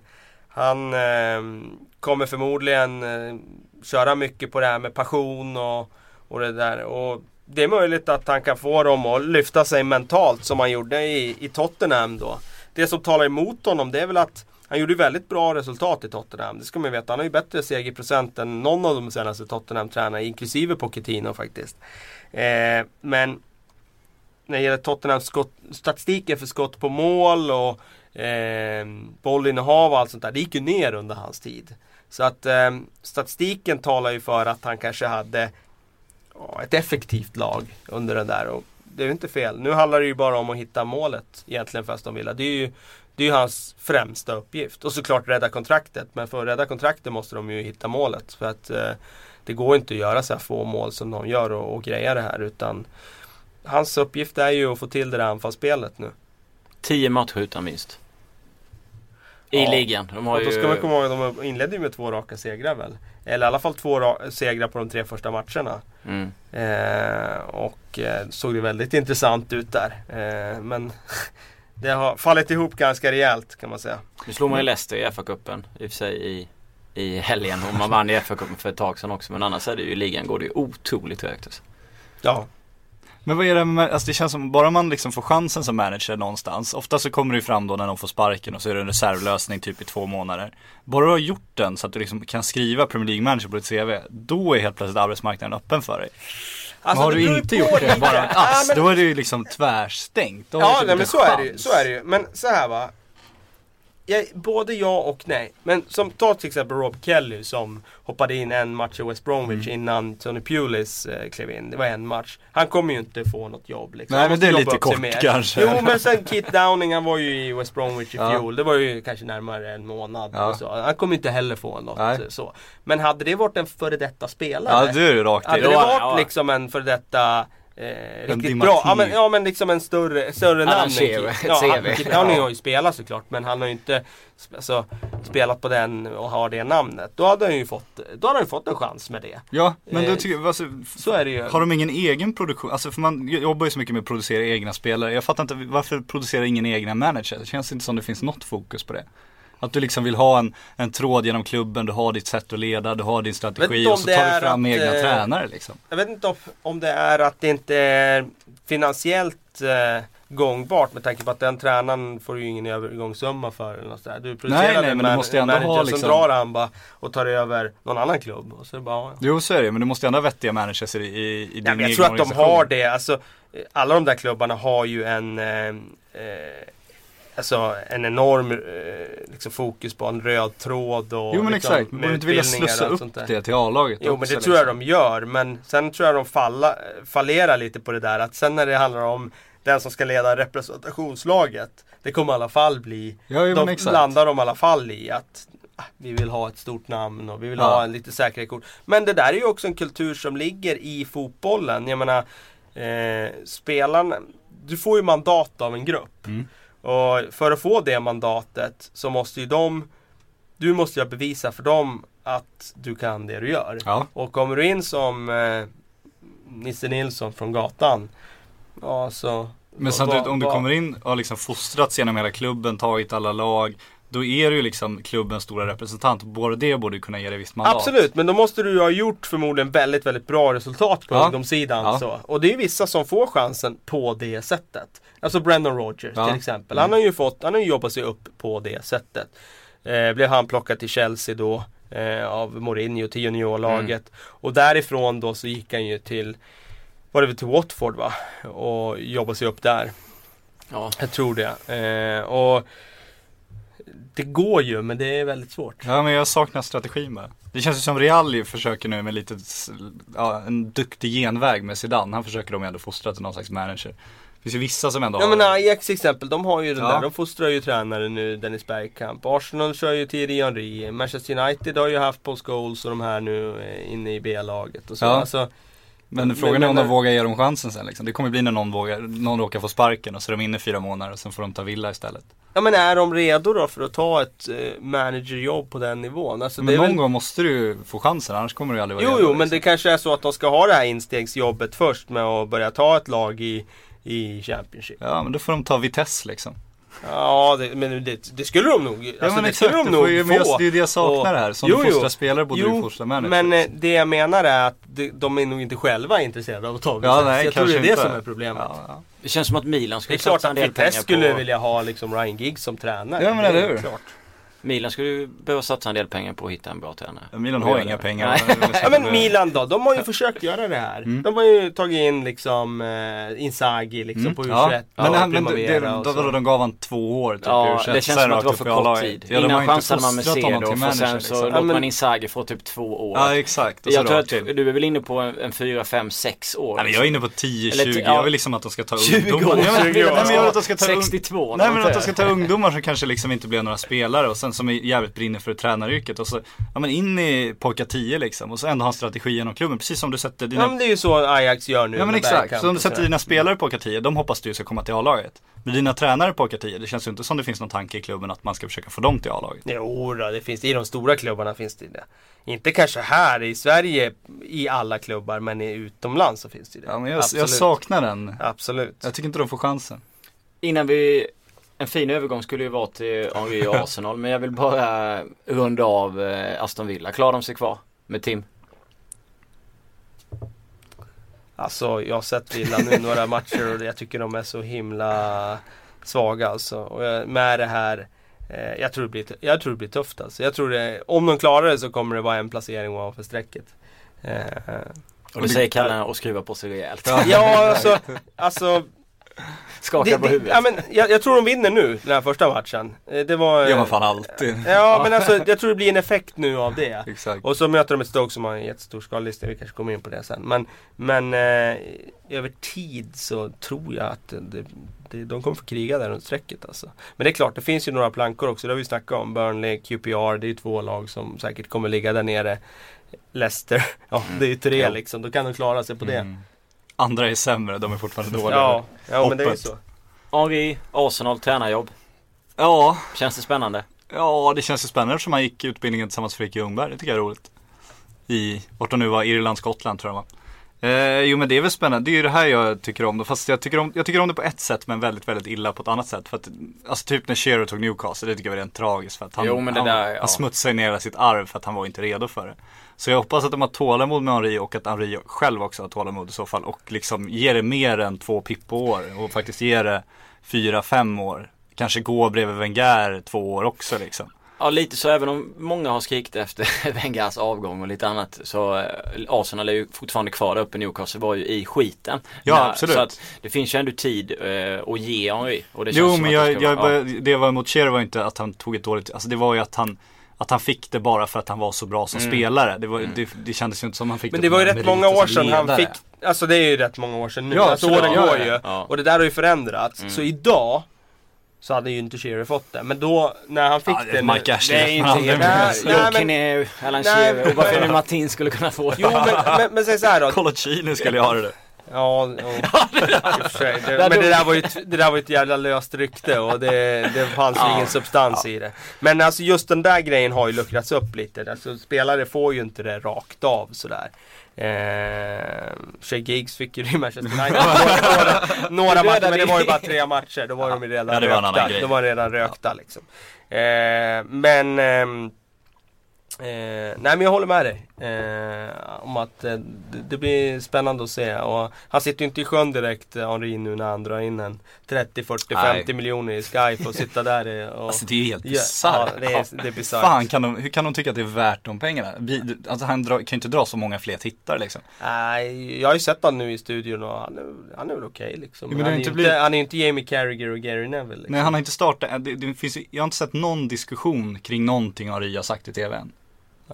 Speaker 5: han ehm, kommer förmodligen eh, köra mycket på det här med passion och, och det där. Och det är möjligt att han kan få dem att lyfta sig mentalt som han gjorde i, i Tottenham då. Det som talar emot honom det är väl att han gjorde väldigt bra resultat i Tottenham. Det ska man veta. Han har ju bättre segerprocent än någon av de senaste Tottenham-tränarna, inklusive Pochettino faktiskt. Eh, men när det gäller Tottenhams statistiken för skott på mål och eh, bollinnehav och allt sånt där. Det gick ju ner under hans tid. Så att eh, statistiken talar ju för att han kanske hade oh, ett effektivt lag under den där. Och det är ju inte fel. Nu handlar det ju bara om att hitta målet egentligen för Aston Villa. Det är ju det är ju hans främsta uppgift. Och såklart rädda kontraktet. Men för att rädda kontraktet måste de ju hitta målet. För att eh, det går inte att göra så här få mål som de gör och, och greja det här. Utan hans uppgift är ju att få till det där anfallsspelet nu.
Speaker 3: 10 matcher utan vinst. I
Speaker 5: Ja.
Speaker 3: ligan. De har
Speaker 5: Och då
Speaker 3: ju...
Speaker 5: ska man komma ihåg att de inledde ju med två raka segrar väl? Eller i alla fall två ra- segrar på de tre första matcherna.
Speaker 3: Mm.
Speaker 5: Eh, och eh, såg det väldigt intressant ut där. Eh, men (laughs) det har fallit ihop ganska rejält kan man säga.
Speaker 3: Nu slog man ju Leicester i FA-cupen i och för sig i, i helgen och man vann i FA-cupen för ett tag sedan också. Men annars är det ju i ligan går det ju otroligt trögt. Alltså.
Speaker 5: Ja,
Speaker 4: Men vad är det med, alltså det känns som, bara man liksom får chansen som manager någonstans, ofta så kommer det ju fram då när de får sparken och så är det en reservlösning typ i två månader. Bara du har gjort den så att du liksom kan skriva Premier League manager på ditt CV, då är helt plötsligt arbetsmarknaden öppen för dig.
Speaker 5: Alltså,
Speaker 4: men har du inte gjort det, bara en
Speaker 5: Ja,
Speaker 4: ass,
Speaker 5: men-
Speaker 4: då är det ju liksom tvärstängt. Då
Speaker 5: Ja,
Speaker 4: typ
Speaker 5: nej, men så är, det ju, så är det ju. Men så här va. Jag, både ja och nej. Men som ta till exempel Rob Kelly som hoppade in en match i West Bromwich
Speaker 4: Mm.
Speaker 5: innan Tony Pulis eh, klev in. Det var en match. Han kommer ju inte få något jobb. Liksom.
Speaker 4: Nej, men det är lite kort
Speaker 5: mer.
Speaker 4: kanske.
Speaker 5: Jo men sen Kit Downing han var ju i West Bromwich i
Speaker 4: Ja.
Speaker 5: fjol. Det var ju kanske närmare en månad.
Speaker 4: Ja.
Speaker 5: Så. Han kommer inte heller få något.
Speaker 4: Nej.
Speaker 5: eh, Så. Men hade det varit en före detta spelare.
Speaker 4: Ja, du är ju rakt
Speaker 5: Hade det varit
Speaker 3: ja.
Speaker 5: liksom en för detta eh, riktigt bra, ja men, ja men liksom en större, större namn. än Ja, (laughs)
Speaker 3: CV.
Speaker 5: han- har ju spelat såklart men han har ju inte sp- alltså, spelat på den och har det namnet. Då hade han ju fått, då hade han fått en chans med det.
Speaker 4: Ja, men då
Speaker 5: Eh,
Speaker 4: tycker jag, alltså,
Speaker 5: Så är det ju.
Speaker 4: Har de ingen egen produktion? Alltså för man jobbar ju så mycket med att producera egna spelare. Jag fattar inte, varför producerar ingen egna manager? Det känns inte som det finns något fokus på det. Att du liksom vill ha en, en tråd genom klubben, du har ditt sätt att leda, du har din strategi och så tar du fram
Speaker 5: att,
Speaker 4: egna
Speaker 5: eh,
Speaker 4: tränare liksom.
Speaker 5: Jag vet inte om, om det är att det inte är finansiellt eh, gångbart med tanke på att den tränaren får ju ingen övergångssumma för. Eller något sådär. Du producerar
Speaker 4: Nej, nej,
Speaker 5: en
Speaker 4: men du måste ju ändå
Speaker 5: manager
Speaker 4: ha
Speaker 5: som
Speaker 4: liksom-
Speaker 5: drar han bara och tar över någon annan klubb. Och så bara, ja.
Speaker 4: Jo så är det men du måste ändå ha vettiga managers i, i, i din
Speaker 5: Ja, men jag
Speaker 4: egen
Speaker 5: tror att de har det. Alltså, alla de där klubbarna har ju en eh, eh, Alltså en enorm eh, liksom, fokus på en röd tråd och
Speaker 4: Jo men
Speaker 5: liksom,
Speaker 4: exakt, men
Speaker 5: med
Speaker 4: borde inte vilja slussa upp det till A-laget
Speaker 5: Jo men
Speaker 4: också,
Speaker 5: det tror jag
Speaker 4: liksom.
Speaker 5: de gör. Men sen tror jag de falla, fallerar lite på det där att sen när det handlar om den som ska leda representationslaget. Det kommer i alla fall bli,
Speaker 4: Ja, jo,
Speaker 5: de
Speaker 4: men exakt.
Speaker 5: landar de i alla fall i att ah, vi vill ha ett stort namn och vi vill
Speaker 4: Ja.
Speaker 5: ha en lite säkrare kort. Men det där är ju också en kultur som ligger i fotbollen. Jag menar, eh, spelarna, du får ju mandat av en grupp.
Speaker 4: Mm.
Speaker 5: Och för att få det mandatet så måste ju de, du måste ju bevisa för dem att du kan det du gör.
Speaker 4: Ja.
Speaker 5: Och kommer du in som eh, Nisse Nilsson från gatan. Ja så.
Speaker 4: Men samtidigt om du kommer in och har liksom fostrats genom hela klubben, tagit alla lag. Då är du ju liksom klubbens stora representant. Både det borde ju kunna ge dig visst mandat.
Speaker 5: Absolut, men då måste du ju ha gjort förmodligen väldigt, väldigt bra resultat på
Speaker 4: Ja.
Speaker 5: ungdomssidan.
Speaker 4: Ja.
Speaker 5: Så. Och det är ju vissa som får chansen på det sättet. Alltså Brendan Rodgers
Speaker 4: Ja.
Speaker 5: till exempel.
Speaker 4: Mm.
Speaker 5: Han har ju fått, han har jobbat sig upp på det sättet. Eh, blev han plockad till Chelsea då eh, av Mourinho till juniorlaget. Och därifrån då så gick han ju till, var det väl till Watford va? Och jobbade sig upp där.
Speaker 3: Ja.
Speaker 5: Jag tror det. Eh, och det går ju men det är väldigt svårt.
Speaker 4: Ja men jag saknar strategin bara. Det känns ju som Real ju försöker nu med lite, ja, en duktig genväg med Zidane. Han försöker de ju ändå fostra till någon slags manager. Finns ju vissa som ändå
Speaker 5: Ja
Speaker 4: har
Speaker 5: men Ajax till exempel, de har ju den
Speaker 4: Ja.
Speaker 5: där, de fostrar ju tränare nu, Dennis Bergkamp. Arsenal kör ju Thierry Henry. Manchester United har ju haft Paul Scholes och de här nu eh, inne i B-laget och så.
Speaker 4: Ja.
Speaker 5: Alltså,
Speaker 4: Men frågan är om
Speaker 5: men-
Speaker 4: de vågar ge dem chansen sen liksom. Det kommer bli när någon, vågar, någon råkar få sparken och så är de inne fyra månader och sen får de ta villa istället.
Speaker 5: Ja men är de redo då för att ta ett eh, managerjobb på den nivån? Alltså,
Speaker 4: Men någon
Speaker 5: väl...
Speaker 4: gång måste du ju få chansen annars kommer du aldrig vara
Speaker 5: Jo,
Speaker 4: redo,
Speaker 5: jo, men det
Speaker 4: liksom.
Speaker 5: kanske är så att de ska ha det här instegsjobbet först med att börja ta ett lag i, i Championship.
Speaker 4: Ja men då får de ta Vitesse liksom.
Speaker 5: Ja, det, men det, det skulle de nog.
Speaker 4: Ja
Speaker 5: alltså,
Speaker 4: men
Speaker 5: det
Speaker 4: exakt,
Speaker 5: skulle de nog
Speaker 4: ju,
Speaker 5: få.
Speaker 4: jag, det är det jag saknar
Speaker 5: Och-
Speaker 4: här. Som
Speaker 5: Jo,
Speaker 4: fostrar spelare borde
Speaker 5: Jo,
Speaker 4: du fostra manager.
Speaker 5: Men eh, det jag menar är att de, är nog inte själva intresserade av att ta
Speaker 4: ja, nej,
Speaker 5: Jag tror det är
Speaker 4: kanske
Speaker 5: det
Speaker 4: inte.
Speaker 5: som är problemet.
Speaker 4: Ja, ja.
Speaker 3: Det känns som att Milan
Speaker 5: Det
Speaker 3: skulle
Speaker 5: är klart
Speaker 3: satsa en
Speaker 5: att
Speaker 3: del pengar
Speaker 5: Vitesse skulle
Speaker 3: på...
Speaker 5: vilja ha liksom Ryan Giggs som tränare.
Speaker 4: Ja, men
Speaker 5: Det är
Speaker 4: eller hur?
Speaker 5: Klart.
Speaker 3: Milan skulle ju behöva satsa en del pengar på att hitta en bra tränare.
Speaker 4: Milan har inga
Speaker 3: det.
Speaker 4: pengar.
Speaker 5: Ja men Milan då, de har ju försökt göra det här.
Speaker 4: Mm.
Speaker 5: De har ju tagit in liksom eh, Inzaghi liksom
Speaker 4: Mm,
Speaker 5: på U21.
Speaker 4: ja. Men,
Speaker 5: och
Speaker 4: han, men det,
Speaker 5: och
Speaker 4: då, då, de gav han två år typ,
Speaker 3: Ja,
Speaker 4: i U21,
Speaker 3: det känns
Speaker 4: sen
Speaker 3: som att det var för kort tid.
Speaker 4: Ja,
Speaker 3: Innan
Speaker 4: inte
Speaker 3: chansade man med Cedorf
Speaker 4: till
Speaker 3: och sen så
Speaker 4: liksom.
Speaker 3: låter man Inzaghi få typ två år.
Speaker 4: Ja exakt. Och så
Speaker 3: jag tror att du är väl inne på en, en fyra, fem, sex år.
Speaker 4: Nej, men jag är inne på 10-20,
Speaker 3: Eller t-
Speaker 4: jag
Speaker 3: ja.
Speaker 4: vill liksom att de ska ta
Speaker 3: 20
Speaker 4: ungdomar.
Speaker 3: år,
Speaker 4: Ja, men-
Speaker 5: 20 år.
Speaker 4: Nej, men jag vill att de ska ta ung-
Speaker 3: 62.
Speaker 4: Nej men att de ska ta ungdomar som kanske liksom inte blir några spelare och sen som är jävligt brinner för tränaryrket och så, ja men in i pojkar 10 liksom och så ändå ha en strategi genom klubben precis som du sätter dina
Speaker 5: Ja men det är ju så Ajax gör nu
Speaker 4: Ja men exakt, så om du sätter dina spelare på K10, de hoppas du ska komma till A-laget. Men dina tränare på K10, det känns ju inte som det finns någon tanke i klubben att man ska försöka få dem till A-laget.
Speaker 5: Jo då, det finns i de stora klubbarna finns det det. Inte kanske här i Sverige i alla klubbar men i utomlands så finns det det.
Speaker 4: Ja men jag, jag saknar den.
Speaker 5: Absolut.
Speaker 4: Jag tycker inte de får chansen.
Speaker 3: Innan vi en fin övergång skulle ju vara till Henry och Arsenal men jag vill bara runda av eh, Aston Villa. Klarar de sig kvar med Tim?
Speaker 5: Alltså jag har sett Villa nu några matcher och jag tycker de är så himla svaga alltså. Och med det här eh, jag, tror det blir, jag tror det blir tufft alltså. Jag tror det, om de klarar det så kommer det vara en placering ovanför strecket. Eh,
Speaker 3: Och det säger Kalle och skruvar på sig rejält.
Speaker 5: ja alltså, alltså
Speaker 3: Skakar
Speaker 5: det,
Speaker 3: på
Speaker 5: det,
Speaker 3: huvudet.
Speaker 5: ja, men, jag, jag tror de vinner nu den här första matchen. Eh, Det var...
Speaker 4: Gör man fan alltid.
Speaker 5: Ja men alltså jag tror det blir en effekt nu av det.
Speaker 4: Exakt.
Speaker 5: Och så möter de ett Stoke som har en jättestor skadlista, vi kanske kommer in på det sen. Men, men eh, över tid så tror jag att det, det, de kommer få kriga där runt strecket alltså. Men det är klart, det finns ju några plankor också, det har vi snackat om. Burnley, QPR, det är ju två lag som säkert kommer ligga där nere. Leicester, (laughs) ja det är ju tre
Speaker 3: Ja.
Speaker 5: liksom, då kan de klara sig på det.
Speaker 4: Mm. Andra är sämre, de är fortfarande (laughs) dåliga.
Speaker 5: Ja, ja men det är ju så.
Speaker 3: Henry, Arsenal, tränarjobb.
Speaker 4: ja,
Speaker 3: Känns det spännande?
Speaker 4: ja det känns ju spännande eftersom han gick utbildningen tillsammans med Fricke Ljungberg. Det tycker jag är roligt. I, vart de nu var, Irland, Skottland tror jag va. Eh, jo men det är väl spännande, det är ju det här jag tycker om. Fast jag tycker om, jag tycker om det på ett sätt men väldigt, väldigt illa på ett annat sätt. För att, alltså typ när Shearer tog Newcastle, det tycker jag var rent tragiskt. För att han,
Speaker 3: Jo, men det
Speaker 4: han,
Speaker 3: där, ja.
Speaker 4: han smutsade ner sitt arv för att han var inte redo för det. Så jag hoppas att de har tålamod med Henri och att Henri själv också har tålamod i så fall. Och liksom ger det mer än två pippo-år och faktiskt ger det fyra, fem år. Kanske gå bredvid Wenger två år också liksom.
Speaker 3: Ja lite så även om många har skrikit efter (laughs) Wengers avgång och lite annat så eh, Arsenal är ju fortfarande kvar där uppe. Newcastle var ju i skiten.
Speaker 4: Ja,
Speaker 3: När-
Speaker 4: absolut.
Speaker 3: Så att det finns ju ändå tid eh, att ge Henry. Och det känns
Speaker 4: Jo men
Speaker 3: att det
Speaker 4: jag,
Speaker 3: ska
Speaker 4: jag,
Speaker 3: vara- ja.
Speaker 4: det jag var emot Shearer var inte att han tog ett dåligt, alltså det var ju att han att han fick det bara för att han var så bra som
Speaker 3: Mm.
Speaker 4: spelare. Det, var, det, det kändes ju inte som han fick
Speaker 5: Men
Speaker 4: det
Speaker 5: det var ju rätt många år sedan han fick, alltså det är ju rätt många år sedan nu.
Speaker 4: Ja,
Speaker 5: alltså åren
Speaker 4: Ja,
Speaker 5: går ju.
Speaker 3: ja.
Speaker 5: Och det där har ju förändrats.
Speaker 3: Mm.
Speaker 5: Så idag så hade ju inte Shearer fått det. Men då när han fick
Speaker 4: Ja, det
Speaker 5: det
Speaker 4: är
Speaker 5: nu-
Speaker 4: Mike Ashley.
Speaker 3: Det är inte helt Kinnear, Alan Shearer och varför Martin skulle kunna få
Speaker 5: Jo men, men, men säg såhär då.
Speaker 4: Colaccini skulle jag ha det.
Speaker 5: Ja, (laughs) ja. i och för sig. Det, men det där, var ju, ett- det där var ett jävla löst rykte och det, det fanns ju ingen substans i det. Men alltså just den där grejen har ju luckrats upp lite. Alltså spelare får ju inte det rakt av sådär. Eh, Shea Giggs fick ju det i Manchester United. (laughs) några några matcher, men det var ju bara tre matcher. Då var de ju redan
Speaker 4: Ja, det var
Speaker 5: rökta. De var redan rökta liksom. Eh, men ehm, Eh, nej men jag håller med dig. Eh, om att eh, det, det blir spännande att se. Och han sitter ju inte i sjön direkt, eh, Henri nu när han drar in en 30, 40,
Speaker 4: Nej.
Speaker 5: 50 miljoner i Skype och sitta där och...
Speaker 4: Alltså det är ju helt bisarrt.
Speaker 5: ja, det är, det är.
Speaker 4: Fan, kan de, hur kan de tycka att det är värt de pengarna? Vi, alltså han drar, kan ju inte dra så många fler tittare liksom.
Speaker 5: Nej, jag har ju sett honom nu i studion och han är, han är väl okej liksom.
Speaker 4: Jo, men
Speaker 5: han, är
Speaker 4: inte
Speaker 5: inte,
Speaker 4: blivit-
Speaker 5: han är ju inte Jamie Carragher och Gary Neville. Liksom.
Speaker 4: Nej han har inte startat, det, det finns, jag har inte sett någon diskussion kring någonting Henri har sagt i tv än.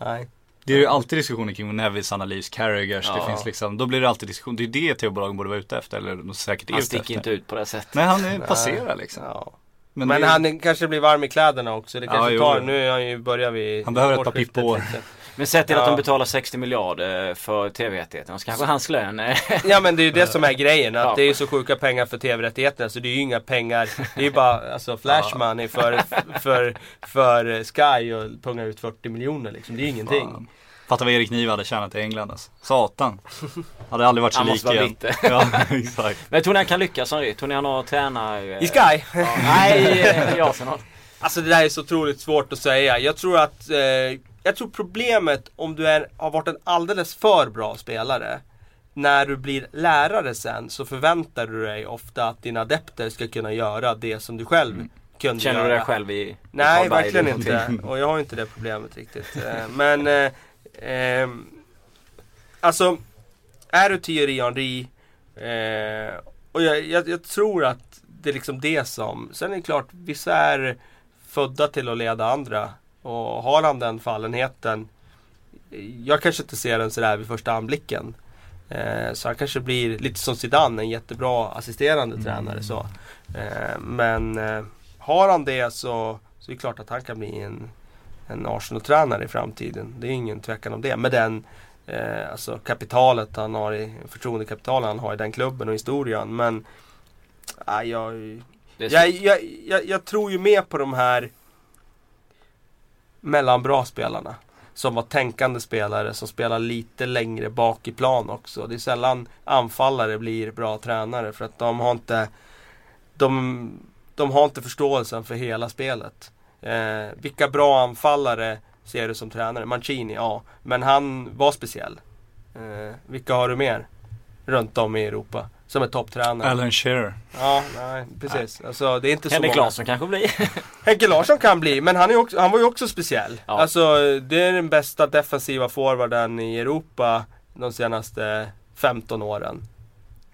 Speaker 5: Nej.
Speaker 4: Det är ju alltid diskussioner kring Nevis analys, Carragers, det
Speaker 3: Ja.
Speaker 4: finns liksom, då blir det alltid diskussion. Det är det tv-bolagen borde vara ute efter, eller de säkert är
Speaker 3: Han sticker inte ut på det sättet.
Speaker 4: Nej han är passerar liksom.
Speaker 5: Ja.
Speaker 4: Men,
Speaker 5: Men,
Speaker 4: det,
Speaker 5: han är- kanske blir varm i kläderna också. Det
Speaker 4: Ja,
Speaker 5: kanske
Speaker 4: jo.
Speaker 5: tar, nu är han ju börjar vi
Speaker 4: Han behöver ett par pippår.
Speaker 3: Men sett till
Speaker 5: Ja.
Speaker 3: att de betalar 60 miljarder för tv-rättigheterna så kanske hans lön är...
Speaker 5: Ja men det är ju det som är grejen. Att
Speaker 3: Ja.
Speaker 5: det är så sjuka pengar för tv-rättigheterna så det är ju inga pengar. Det är ju bara alltså, flash money för, för, för Sky och punga ut 40 miljoner liksom. Det är ju ingenting.
Speaker 4: Fan. Fatta vad Erik Niva hade tjänat i England alltså. Satan. Hade aldrig varit så
Speaker 3: Han
Speaker 4: lik
Speaker 3: måste vara
Speaker 4: igen.
Speaker 3: bitter.
Speaker 4: Ja, (laughs) exakt.
Speaker 3: Men tror ni han kan lyckas som Rytt? Tror ni han har tränar...
Speaker 5: I Sky?
Speaker 3: Ja, nej, eh, i Arsenal.
Speaker 5: Alltså det där är så otroligt svårt att säga. Jag tror att eh, Jag tror problemet om du är, har varit en alldeles för bra spelare när du blir lärare sen så förväntar du dig ofta att dina adepter ska kunna göra det som du själv kunde
Speaker 3: Mm. Känner
Speaker 5: göra.
Speaker 3: du dig själv i i
Speaker 5: Nej, verkligen inte. Och jag har inte det problemet riktigt. Eh, Men eh, ehm, Alltså Är du Thierry Henry eh, Och jag, jag, jag tror att det är liksom det som Sen är det klart, vissa är födda till att leda andra Och har han den fallenheten Jag kanske inte ser den sådär vid första anblicken eh, Så han kanske blir lite som Zidane, en jättebra assisterande tränare så eh, Men eh, har han det så, så är det klart att han kan bli en, en Arsenal-tränare i framtiden. Det är ingen tvekan om det. Med den alltså kapitalet han har i, förtroendekapital han har i den klubben och historien. Men jag, jag, jag, jag tror ju mer på de här mellan bra spelarna. Som var tänkande spelare som spelar lite längre bak i plan också. Det är sällan anfallare blir bra tränare för att de har inte de, de har inte förståelsen för hela spelet. Eh, vilka bra anfallare ser du som tränare? Mancini, ja. Men han var speciell. Eh, vilka har du mer? Runt om i Europa. Som är topptränare.
Speaker 4: Alan Shearer.
Speaker 5: Ja, nej precis. Alltså, det är inte
Speaker 3: Henrik
Speaker 5: så många.
Speaker 3: Larsson kanske blir. (laughs)
Speaker 5: Henke Larsson kan bli, men han, är också, han var ju också speciell.
Speaker 3: Ja.
Speaker 5: Alltså, det är den bästa defensiva forwarden i Europa de senaste 15 åren.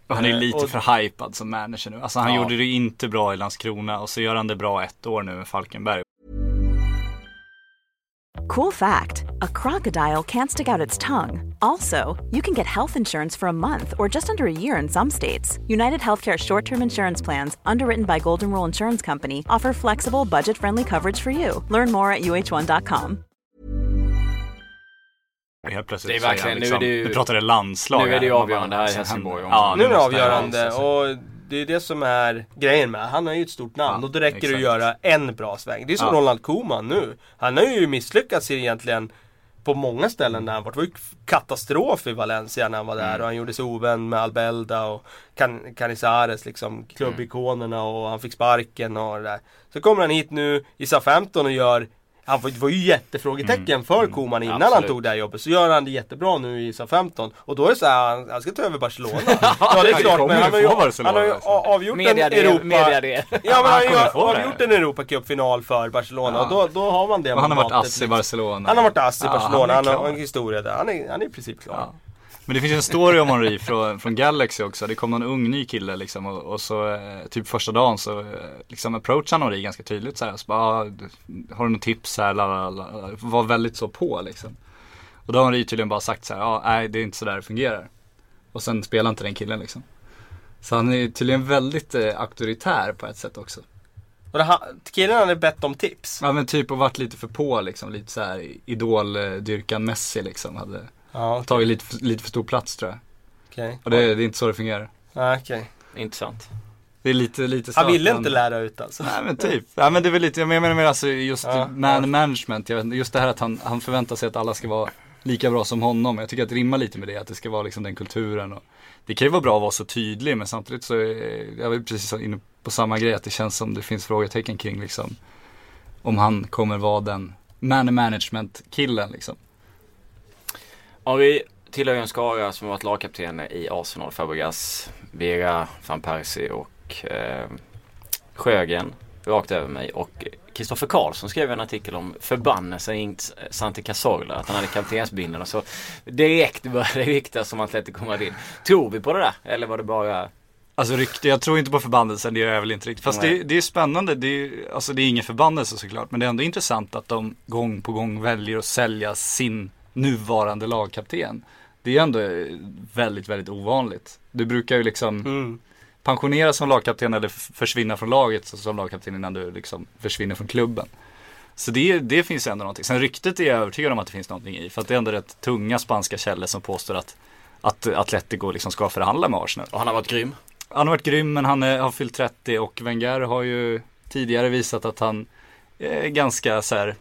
Speaker 4: Och han är
Speaker 5: Eh,
Speaker 4: lite
Speaker 5: och-
Speaker 4: för hypad som manager nu. Alltså han
Speaker 3: Ja.
Speaker 4: gjorde det inte bra i Landskrona och så gör han det bra ett år nu med Falkenberg.
Speaker 6: Cool fact a crocodile can't stick out its tongue. Also, you can get health insurance for a month or just under a year in some states. United Healthcare short term insurance plans, underwritten by Golden Rule Insurance Company, offer flexible, budget friendly coverage for you. Learn more at uh1.com.
Speaker 4: Helt plötsligt
Speaker 3: Det är verkligen-
Speaker 4: han
Speaker 3: nu är
Speaker 4: liksom,
Speaker 3: det ju-
Speaker 4: nu pratar det landslag
Speaker 3: nu är det ju avgörande här i Helsingborg
Speaker 4: Ja,
Speaker 5: Nu är det avgörande och det är det som är grejen med Han har ju ett stort namn
Speaker 4: Ja,
Speaker 5: och då räcker det att göra en bra sväng. Det är som
Speaker 4: Ja.
Speaker 5: Ronald Koeman nu. Han har ju misslyckats egentligen på många ställen när han varit. Det var ju katastrof i Valencia när han var där
Speaker 4: Mm.
Speaker 5: och han gjorde sig ovän med Albelda och Can- Canizares liksom klubbikonerna och han fick sparken och det där. Så kommer han hit nu i SA-15 och gör han var, det var ju jättefrågetecken för Koeman innan han
Speaker 3: Mm. Absolut.
Speaker 5: tog det här jobbet. Så gör han det jättebra nu i SA-15. Och då är det så här, han, han ska ta över Barcelona. (laughs) ja det är
Speaker 4: Han
Speaker 5: klart, men han har
Speaker 4: ju
Speaker 5: han har ju avgjort en Europa...
Speaker 3: mediadel.
Speaker 5: Ja men han har ju
Speaker 4: det.
Speaker 5: avgjort en Europacupfinal för Barcelona och då, då har man det
Speaker 4: han har varit ass i
Speaker 5: liksom.
Speaker 4: Barcelona.
Speaker 5: Han har varit ass i
Speaker 4: Ja,
Speaker 5: Barcelona, han, har en historia där. Han är, han är i princip klar.
Speaker 4: Men det finns en story om Henri från, från Galaxy också. Det kom någon ung ny kille liksom och, och så eh, typ första dagen så eh, liksom approachade Henri ganska tydligt så här. Så bara, ah, har du något tips här? La, la, la. Var väldigt så på liksom. Och då har Henri tydligen bara sagt så här, ja nej det är inte så där det fungerar. Och sen spelar inte den killen liksom. Så han är tydligen väldigt eh, auktoritär på ett sätt också.
Speaker 5: Och det, killen hade bett om tips.
Speaker 4: Ja men typ och varit lite för på liksom, lite så här idoldyrkan Messi liksom. Hade
Speaker 5: Ja, okej.
Speaker 4: tagit lite, för- lite för stor plats tror jag.
Speaker 5: okej.
Speaker 4: Och det, det är inte så det fungerar.
Speaker 5: Ja, okej.
Speaker 3: Intressant.
Speaker 4: Det är lite, lite
Speaker 5: Han ville inte lära ut alltså.
Speaker 4: Nej men typ. Ja men det är väl lite, jag menar mer alltså just
Speaker 5: Ja,
Speaker 4: man
Speaker 5: ja.
Speaker 4: management. Jag vet, inte, just det här att han, han förväntar sig att alla ska vara lika bra som honom. Jag tycker att det rimmar lite med det, att det ska vara liksom den kulturen. Och, det kan ju vara bra att vara så tydlig men samtidigt så är jag är precis inne på samma grej. Att det känns som det finns frågetecken kring liksom om han kommer vara den man management killen liksom.
Speaker 3: Om vi tillhör en skara som har varit lagkaptener i Arsenal, Fabregas, Vera, van Persie och eh, Sjögren rakt över mig och Kristoffer Karlsson skrev en artikel om förbannelsen i Santi Cazorla, att han hade kaptensbindeln och så direkt började det ryktas som Atletico Madrid. Tror vi på det där? Eller var det bara
Speaker 4: Alltså rykte, jag tror inte på förbannelsen, det gör jag väl inte riktigt. Fast det, det är spännande, det är, alltså det är ingen förbannelse såklart. Men det är ändå intressant att de gång på gång väljer att sälja sin nuvarande lagkapten. Det är ändå eh, väldigt, väldigt ovanligt. Du brukar ju liksom
Speaker 5: Mm.
Speaker 4: pensioneras som lagkapten eller försvinna från laget som lagkapten innan du liksom försvinner från klubben. Så det, det finns ändå någonting. Sen ryktet är jag övertygad om att det finns någonting i. För att det är ändå rätt tunga spanska källor som påstår att, att Atletico liksom ska förhandla med Arsenal.
Speaker 3: Och han har varit grym.
Speaker 4: Han har varit grym men han är, har fyllt 30 och Wenger har ju tidigare visat att han är ganska så här,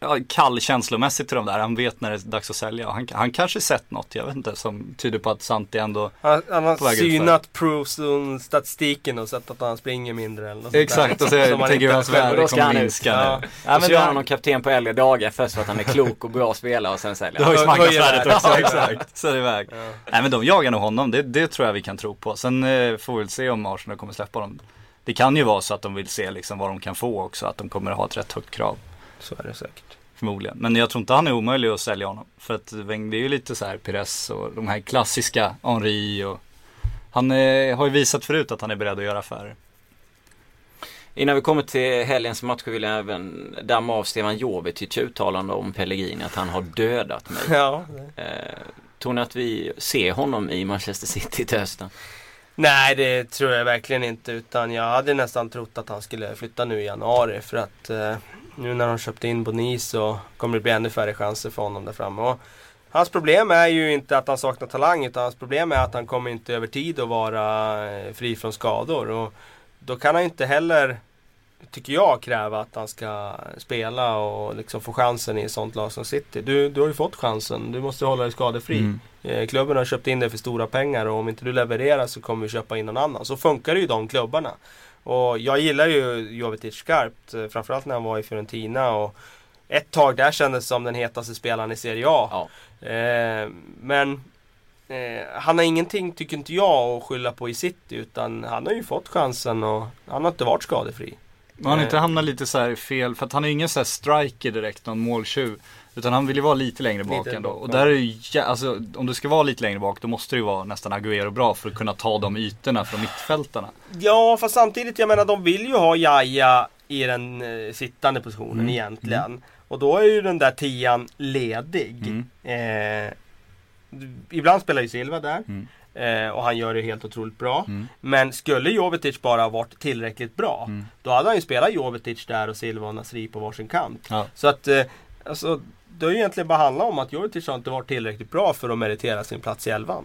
Speaker 4: ja, kall känslomässigt till de där. Han vet när det är dags att sälja. Han, han kanske sett något, jag vet inte, som tyder på att Santi ändå
Speaker 5: Han, han har synat Proson-statistiken och sett att han springer mindre eller något
Speaker 4: Exakt,
Speaker 5: där.
Speaker 4: och så tänker
Speaker 5: inte
Speaker 4: hans värde
Speaker 3: då ska
Speaker 4: kommer minska
Speaker 5: Ja.
Speaker 4: nu.
Speaker 3: Ja,
Speaker 4: men
Speaker 3: så
Speaker 4: det-
Speaker 3: gör han någon kapten på äldre dagar först för att han är klok och bra spelare och sen säljer
Speaker 4: Det
Speaker 3: han.
Speaker 4: höjs
Speaker 5: Höjer
Speaker 4: marknadsvärdet
Speaker 5: värdet.
Speaker 4: också,
Speaker 5: Ja,
Speaker 4: exakt. Så är det iväg. Nej men de jagar nog honom, det, det tror jag vi kan tro på. Sen eh, får vi väl se om Arsenal kommer släppa dem. Det kan ju vara så att de vill se liksom vad de kan få också, att de kommer ha ett rätt högt krav.
Speaker 5: Så är det säkert.
Speaker 4: Förmodligen. Men jag tror inte han är omöjlig att sälja honom. För att Weng- det är ju lite så här Pires och de här klassiska Henri och Han eh, har ju visat förut att han är beredd att göra affärer.
Speaker 3: Innan vi kommer till helgens match vill jag även damma av Stefan Jovetic uttalande om Pellegrini att han har dödat mig.
Speaker 5: Ja.
Speaker 3: Eh, tror ni att vi ser honom i Manchester City till hösten?
Speaker 5: Nej det tror jag verkligen inte utan jag hade nästan trott att han skulle flytta nu i januari för att eh, nu när de köpte in Boni så kommer det bli ännu färre chanser för honom där framme. Och hans problem är ju inte att han saknar talang utan hans problem är att han kommer inte över tid att vara eh, fri från skador. Och då kan han inte heller, tycker jag, kräva att han ska spela och liksom få chansen i ett sånt lag som City. Du, du har ju fått chansen, du måste hålla dig skadefri.
Speaker 4: Mm.
Speaker 5: Eh, Klubben har köpt in dig för stora pengar och om inte du levererar så kommer vi köpa in någon annan. Så funkar det ju de klubbarna. Och jag gillar ju Jovetic skarpt, eh, framförallt när han var i Fiorentina. Och ett tag där kändes som den hetaste spelaren i Serie A.
Speaker 3: Ja.
Speaker 5: Eh, men eh, han har ingenting, tycker inte jag, att skylla på i City. Utan han har ju fått chansen och han har inte varit skadefri.
Speaker 4: Men han inte hamnar lite så här fel, för att han är ingen så här striker direkt, någon måltjuv. Utan han vill ju vara lite längre bak
Speaker 5: Lite
Speaker 4: ändå.
Speaker 5: bak,
Speaker 4: Och där är ju, alltså om du ska vara lite längre bak då måste det ju vara nästan Agüero bra för att kunna ta de ytorna från mittfältarna.
Speaker 5: Ja, fast samtidigt, jag menar de vill ju ha Jaja i den eh, sittande positionen
Speaker 4: Mm.
Speaker 5: egentligen. Och då är ju den där tian ledig. Eh, ibland spelar ju Silva där.
Speaker 4: Mm.
Speaker 5: Eh, och han gör det helt otroligt bra.
Speaker 4: Mm.
Speaker 5: Men skulle Jovetic bara ha varit tillräckligt bra.
Speaker 4: Mm.
Speaker 5: Då hade han ju spelat Jovetic där och Silva och Nasri på varsin kant.
Speaker 4: Ja.
Speaker 5: Så att, eh, alltså, det har ju egentligen bara handlat om att Jovetic har inte varit tillräckligt bra för att meritera sin plats i elvan.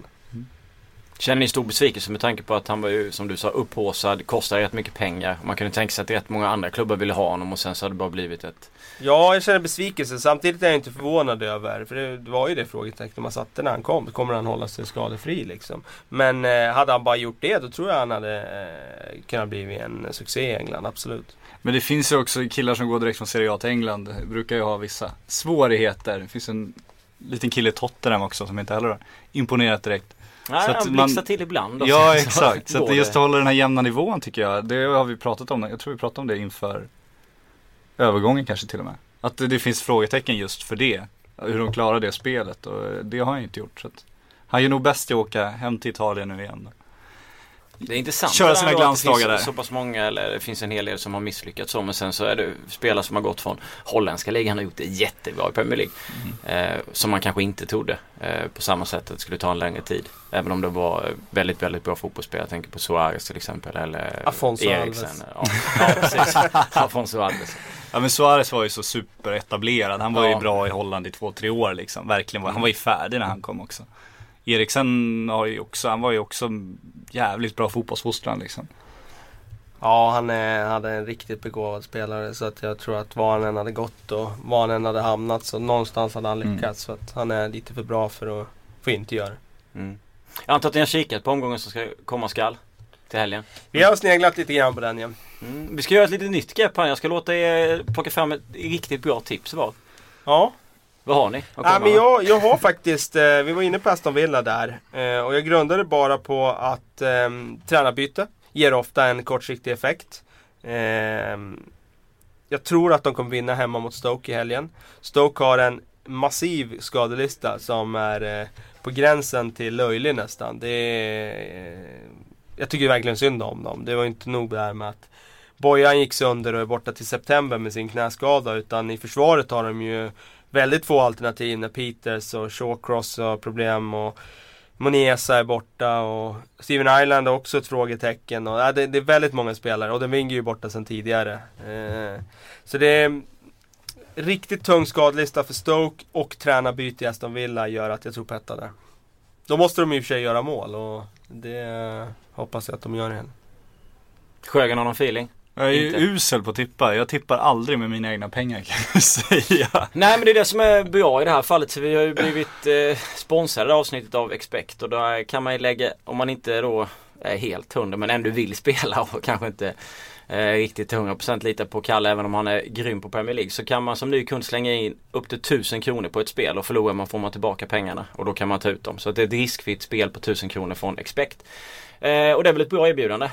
Speaker 3: Känner ni stor besvikelse med tanke på att han var ju som du sa upphaussad, kostade rätt mycket pengar. Man kunde tänka sig att rätt många andra klubbar ville ha honom och sen så hade det bara blivit ett
Speaker 5: Ja, jag känner besvikelse. Samtidigt är jag inte förvånad över, för det, det var ju det frågetecknet man satte när han kom. Kommer han hålla sig skadefri liksom? Men eh, hade han bara gjort det, då tror jag han hade eh, kunnat bli en succé i England, absolut.
Speaker 4: Men det finns ju också killar som går direkt från Serie A till England, brukar ju ha vissa svårigheter. Det finns en liten kille i Tottenham också som inte heller har imponerat direkt.
Speaker 3: Nej,
Speaker 4: Så
Speaker 3: han blixtrar till ibland. och
Speaker 4: Ja (laughs) exakt, så att det just
Speaker 3: det.
Speaker 4: håller den här jämna nivån tycker jag. Det har vi pratat om, jag tror vi pratade om det inför övergången kanske till och med. Att det, det finns frågetecken just för det. Hur de klarar det spelet och det har han inte gjort. Så att han gör nog bäst att åka hem till Italien nu igen. Då.
Speaker 3: Det är intressant.
Speaker 4: Köra sina glansdagar
Speaker 3: det
Speaker 4: där.
Speaker 3: finns så pass många, eller det finns en hel del som har misslyckats så. Men sen så är det spelare som har gått från holländska ligan har gjort det jättebra i Premier League.
Speaker 4: Mm.
Speaker 3: Eh, som man kanske inte trodde eh, på samma sätt att det skulle ta en längre tid. Även om det var eh, väldigt, väldigt bra fotbollsspelare. Jag tänker på Suarez till exempel. Eller
Speaker 5: Afonso
Speaker 3: Eriksen.
Speaker 5: Alves.
Speaker 3: Ja, ja, precis. (laughs) Afonso Alves.
Speaker 4: Ja men Suarez var ju så superetablerad. Han var
Speaker 3: Ja.
Speaker 4: ju bra i Holland i två, tre år liksom. Verkligen. var- Han var ju färdig när han kom också. Eriksen har ju också, han var ju också jävligt bra fotbollsfostran liksom.
Speaker 5: Ja, han är, hade en riktigt begåvad spelare så att jag tror att var han än hade gått och var han än hade hamnat så någonstans hade han
Speaker 4: Mm.
Speaker 5: lyckats. För att han är lite för bra för att få inte göra det.
Speaker 3: Mm. Jag antar att ni har kikat på omgången som ska komma skall till helgen.
Speaker 5: Vi har sneglat lite grann på den ja.
Speaker 3: Mm. Vi ska göra ett litet nytt grepp här. Jag ska låta er plocka fram ett riktigt bra tips var.
Speaker 5: Ja,
Speaker 3: Vad har ni?
Speaker 5: Ja, men jag, jag har faktiskt, eh, vi var inne på Aston Villa där. Eh, och jag grundade bara på att eh, tränarbyte ger ofta en kortsiktig effekt. Eh, jag tror att de kommer vinna hemma mot Stoke i helgen. Stoke har en massiv skadelista som är eh, på gränsen till löjlig nästan. Det är, jag tycker verkligen synd om dem. Det var inte nog där med att Bojan gick sönder och är borta till september med sin knäskada. Utan i försvaret har de ju väldigt få alternativ när Peters och Shawcross har problem. Och Monesa är borta och Steven Island är också ett frågetecken. Och, ja, det, det är väldigt många spelare och den är ju borta sedan tidigare. Eh, så det är riktigt tung skadlista för Stoke och tränarbyte i Aston Villa gör att jag tror på där. Då måste de i och för sig göra mål och det hoppas jag att de gör igen.
Speaker 3: Sjögren har någon feeling?
Speaker 4: Jag är ju
Speaker 3: Inte.
Speaker 4: usel på att tippa. Jag tippar aldrig med mina egna pengar kan jag (laughs) säga.
Speaker 3: Nej men det är det som är bra i det här fallet. Vi har ju blivit eh, sponsrade av avsnittet av Expect och då kan man ju lägga, om man inte då är helt hundra men ändå vill (laughs) spela och kanske inte eh, riktigt 100% litar på Kalle även om han är grym på Premier League. Så kan man som ny kund slänga in upp till 1000 kronor på ett spel och förlorar man får man tillbaka pengarna och då kan man ta ut dem. Så det är ett riskfritt spel på 1000 kronor från Expect. Eh, och det är väl ett bra erbjudande.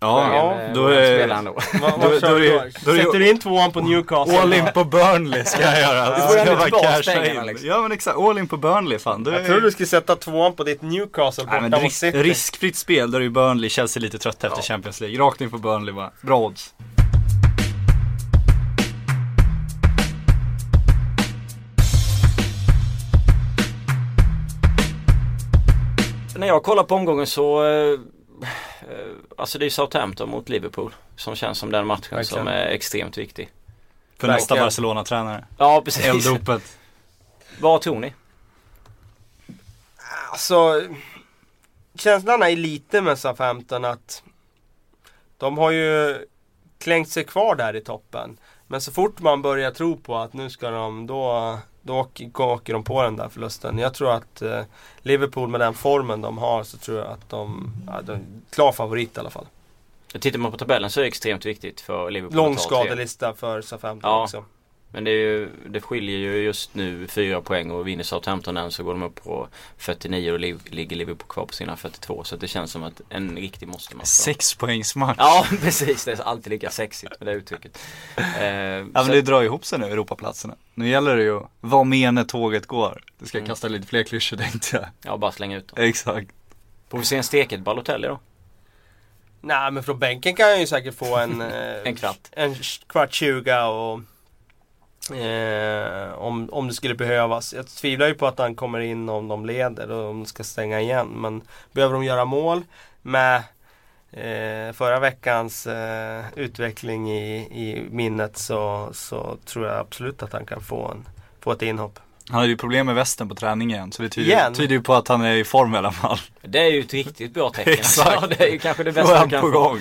Speaker 4: Ja,
Speaker 3: eh,
Speaker 4: då är
Speaker 3: spelare ändå.
Speaker 5: Vad,
Speaker 4: Då-
Speaker 5: vad
Speaker 4: då
Speaker 5: du då?
Speaker 4: då är
Speaker 5: Sätter du in tvåan på Newcastle?
Speaker 4: All in på Burnley ska jag göra.
Speaker 3: Du får
Speaker 4: jag bara
Speaker 3: tillbaka
Speaker 4: casha
Speaker 3: pengarna,
Speaker 4: in.
Speaker 3: liksom.
Speaker 4: Ja men exakt, all in på Burnley fan. Då
Speaker 5: Jag
Speaker 4: är-
Speaker 5: trodde du skulle sätta tvåan på ditt Newcastle borta
Speaker 4: Nej, men risk, riskfritt spel, där är ju Burnley, Chelsea lite trötta efter Champions League. Rakt in på Burnley bara. Bra odds.
Speaker 3: När jag kollar på omgången så eh, eh, Alltså det är Southampton mot Liverpool Som känns som den matchen
Speaker 5: Verkligen.
Speaker 3: som är extremt viktig
Speaker 4: För
Speaker 5: Verkligen.
Speaker 4: nästa Barcelona-tränare.
Speaker 3: Ja precis
Speaker 4: Elddopet.
Speaker 3: Vad tror ni?
Speaker 5: Alltså, känslan är lite med Southampton att de har ju klängt sig kvar där i toppen. Men så fort man börjar tro på att nu ska de, då, då åker, åker de på den där förlusten. Jag tror att eh, Liverpool med den formen de har så tror jag att de, ja, de är klar favorit i alla fall.
Speaker 3: Tittar man på tabellen så är det extremt viktigt för Liverpool
Speaker 5: Lång skadelista för Southampton
Speaker 3: Ja.
Speaker 5: också.
Speaker 3: Men det, är ju, det skiljer ju just nu fyra poäng och vinner Southampton den så går de upp på 49 och liv, ligger Liverpool kvar på sina 42. Så det känns som att en riktig måste match.
Speaker 4: Sex poängs match.
Speaker 3: Ja (laughs) precis, det är alltid lika sexigt med det uttrycket. Eh,
Speaker 4: Ja
Speaker 3: så-
Speaker 4: men det drar ihop sig nu, Europaplatserna. Nu gäller det ju att vara med när tåget går. Det ska
Speaker 3: Mm.
Speaker 4: kasta lite fler klyschor tänkte jag.
Speaker 3: Ja bara slänga ut dem.
Speaker 4: Exakt.
Speaker 3: Får vi se en steket Balotelli då?
Speaker 5: Nej men från bänken kan jag ju säkert få en, eh, (laughs)
Speaker 3: En kvart.
Speaker 5: En kvart 20 och eh, om, om det skulle behövas. Jag tvivlar ju på att han kommer in om de leder och om de ska stänga igen. Men behöver de göra mål med eh, förra veckans eh, utveckling i, i minnet så, så tror jag absolut att han kan få, en, få ett inhopp.
Speaker 4: Han hade ju problem med västen på träningen så det tyder, ju på att han är i form i alla fall.
Speaker 3: Det är ju ett riktigt bra tecken. (laughs)
Speaker 4: Exakt.
Speaker 3: Alltså, det är ju kanske det bästa
Speaker 4: han
Speaker 3: kan
Speaker 4: på
Speaker 3: få.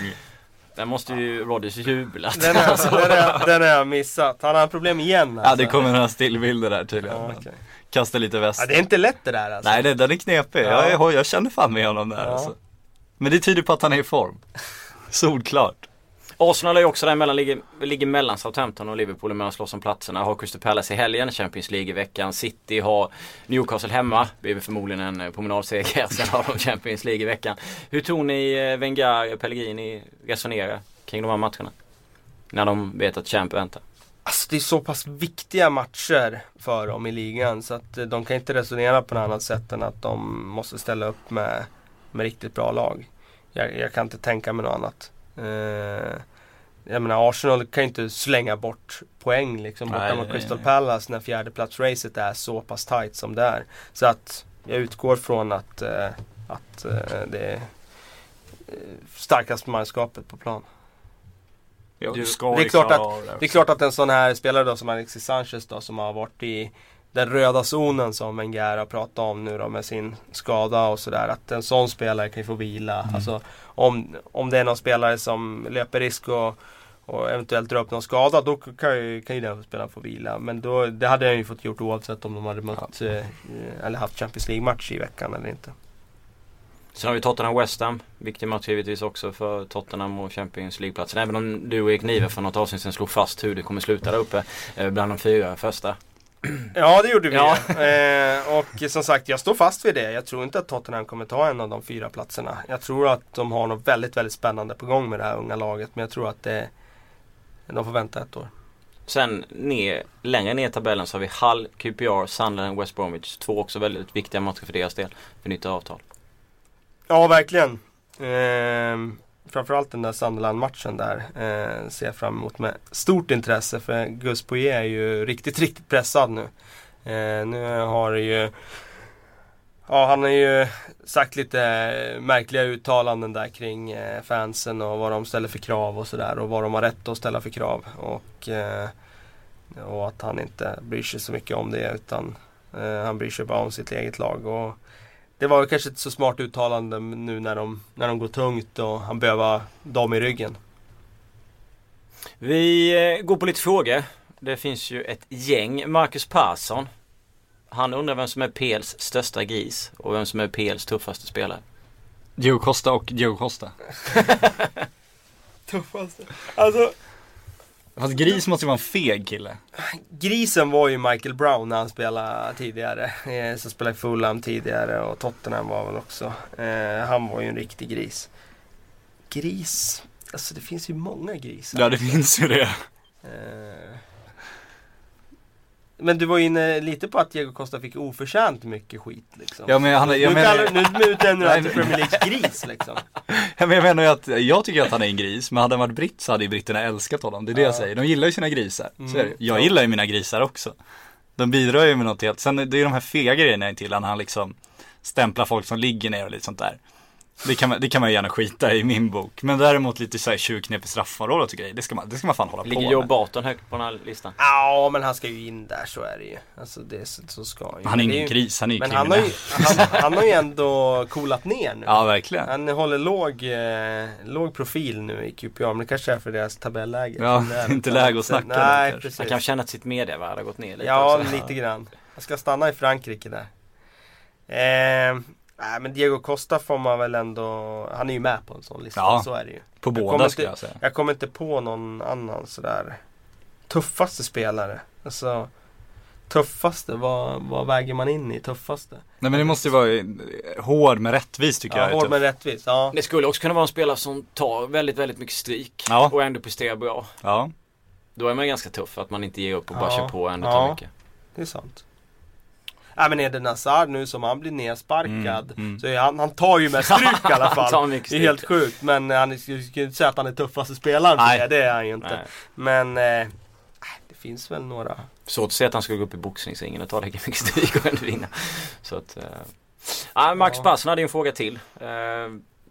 Speaker 3: Där måste ju Rodgers jublat.
Speaker 5: Den har den är, den är jag missat. Han har problem igen
Speaker 4: Ja
Speaker 5: alltså.
Speaker 4: det kommer några stillbilder där tydligen.
Speaker 5: Ja, okej.
Speaker 4: Kasta lite väst.
Speaker 5: ja, det är inte lätt det där alltså.
Speaker 4: Nej det, den är knepig.
Speaker 5: Ja.
Speaker 4: Jag, jag, jag känner fan med honom där
Speaker 5: Ja.
Speaker 4: alltså. Men det tyder på att han är i form. (laughs) Solklart.
Speaker 3: Arsenal är ju också där mellan, ligger, ligger mellan Southampton och Liverpool medan slåss om platserna. Har Crystal Palace i helgen, Champions League i veckan. City har Newcastle hemma. Blir förmodligen en eh, promenadseger. (laughs) Sen har de Champions League i veckan. Hur tror ni eh, Wenger och Pellegrini resonerar kring de här matcherna? När de vet att Champ väntar.
Speaker 5: Alltså det är så pass viktiga matcher för dem i ligan så att eh, de kan inte resonera på något annat sätt än att de måste ställa upp med, med riktigt bra lag. Jag, jag kan inte tänka mig något annat. Eh, jag menar Arsenal kan ju inte slänga bort poäng liksom borta mot Crystal. Palace när fjärdeplatsracet är så pass tight som det är. Så att jag utgår från att, eh, att eh, det är eh, starkaste manskapet på plan.
Speaker 4: Ska
Speaker 5: det är klart att- Det är klart att en sån här spelare då som Alexis Sanchez då som har varit i den röda zonen som Wenger har pratat om nu då med sin skada och sådär. Att en sån spelare kan ju få vila.
Speaker 4: Mm.
Speaker 5: Alltså om, om det är någon spelare som löper risk och, och eventuellt dra upp någon skada då kan ju, kan ju den spelaren få vila. Men då, det hade han ju fått gjort oavsett om de hade mött eh, eller haft Champions League-match i veckan eller inte.
Speaker 3: Sen har vi Tottenham West Ham. Viktig match givetvis också för Tottenham och Champions League-platsen. Även om du och Erik Nive för något avsnitt sedan slog fast hur det kommer sluta där uppe. eh, Bland de fyra första.
Speaker 5: Ja det gjorde vi.
Speaker 3: Ja.
Speaker 5: eh, och som sagt jag står fast vid det. Jag tror inte att Tottenham kommer ta en av de fyra platserna. Jag tror att de har något väldigt, väldigt spännande på gång med det här unga laget. Men jag tror att det, de får vänta ett år.
Speaker 3: Sen ner, längre ner i tabellen så har vi Hull, QPR, Sunderland, West Bromwich. Två också väldigt viktiga matcher för deras del. För nytt avtal.
Speaker 5: Ja verkligen. Ehm, framförallt den där Sunderland-matchen där eh, ser jag fram emot med stort intresse. För Gus Poirier är ju riktigt, riktigt pressad nu. Eh, nu har det ju Ja, han har ju sagt lite märkliga uttalanden där kring eh, fansen och vad de ställer för krav och sådär och vad de har rätt att ställa för krav. Och, eh, och att han inte bryr sig så mycket om det utan eh, han bryr sig bara om sitt eget lag. Och det var kanske inte så smart uttalande nu när de, när de går tungt och han behöver dem i ryggen.
Speaker 3: Vi går på lite frågor. Det finns ju ett gäng. Marcus Persson han undrar vem som är PLs största gris och vem som är PLs tuffaste spelare.
Speaker 4: Diego Costa och Diego Costa. (laughs)
Speaker 5: tuffaste? Alltså
Speaker 4: Fast gris måste ju vara en feg kille.
Speaker 5: Grisen var ju Michael Brown när han spelade tidigare. Eh, som spelade i Fulham tidigare och Tottenham var väl också. Eh, han var ju en riktig gris. Gris? Alltså det finns ju många grisar.
Speaker 4: Ja det finns ju det.
Speaker 5: Eh, men du var inne lite på att Diego Costa fick oförtjänt mycket skit liksom.
Speaker 4: Ja, men han, jag
Speaker 5: nu, kallar, nu utnämner du honom till Premier Leagues gris liksom. (laughs)
Speaker 4: Ja, men jag menar ju att, jag tycker att han är en gris, men hade han varit britt så hade ju britterna älskat honom. Det är det ja. jag säger. De gillar ju sina grisar. Mm. Så är det. Jag gillar ju mina grisar också. De bidrar ju med något helt, sen det är ju de här fega grejerna till när han liksom stämplar folk som ligger ner och lite sånt där. Det kan, man, det kan man gärna skita i min bok. Men däremot lite såhär tjurknep i straffområdet och grejer. Det ska man, det ska man fan hålla
Speaker 3: Ligger
Speaker 4: på
Speaker 3: med. Ligger Joe Barton högt på den här listan?
Speaker 5: Ja, men han ska ju in där, så är det ju. Alltså det, så, så ska ju.
Speaker 4: Han är ingen gris, han är ju
Speaker 5: Men han har ju, han, han, har ju ändå coolat ner nu.
Speaker 4: Ja, verkligen.
Speaker 5: Han håller låg, eh, låg profil nu i QPR. Men det kanske är för deras tabelläge.
Speaker 4: Ja, (laughs) inte läge att snacka
Speaker 5: Nej,
Speaker 3: precis. Han kan känna att sitt medievärde har gått ner lite
Speaker 5: Ja, också. lite grann. Han ska stanna i Frankrike där. Eh, Nej men Diego Costa får man väl ändå, han är ju med på en sån lista,
Speaker 4: ja,
Speaker 5: så är det ju.
Speaker 4: På båda ska jag säga.
Speaker 5: Jag kommer inte på någon annan sådär tuffaste spelare. Alltså Tuffaste, vad, vad väger man in i tuffaste?
Speaker 4: Nej men det måste ju vara eh, hård med rättvis tycker
Speaker 5: ja,
Speaker 4: jag.
Speaker 5: Hård med rättvis, ja.
Speaker 3: Det skulle också kunna vara en spelare som tar väldigt, väldigt mycket stryk ja. och ändå presterar bra.
Speaker 4: Ja.
Speaker 3: Då är man ganska tuff att man inte ger upp och bara
Speaker 5: ja.
Speaker 3: kör på och ändå tar mycket.
Speaker 5: Det är sant. Ja men Eden Hazard nu som han blir nersparkad. Mm, mm. Så han, han tar ju med stryk i alla (laughs) fall. det är helt sjukt. Men han skulle inte säga att han är tuffaste spelaren Nej. det. Det är han ju inte. Nej. Men eh, det finns väl några.
Speaker 3: Svårt att säga att han skulle gå upp i boxningsringen och ta lika mycket stryk och ändå vinna. Så att, eh. Max ja. Persson hade ju en fråga till. Eh,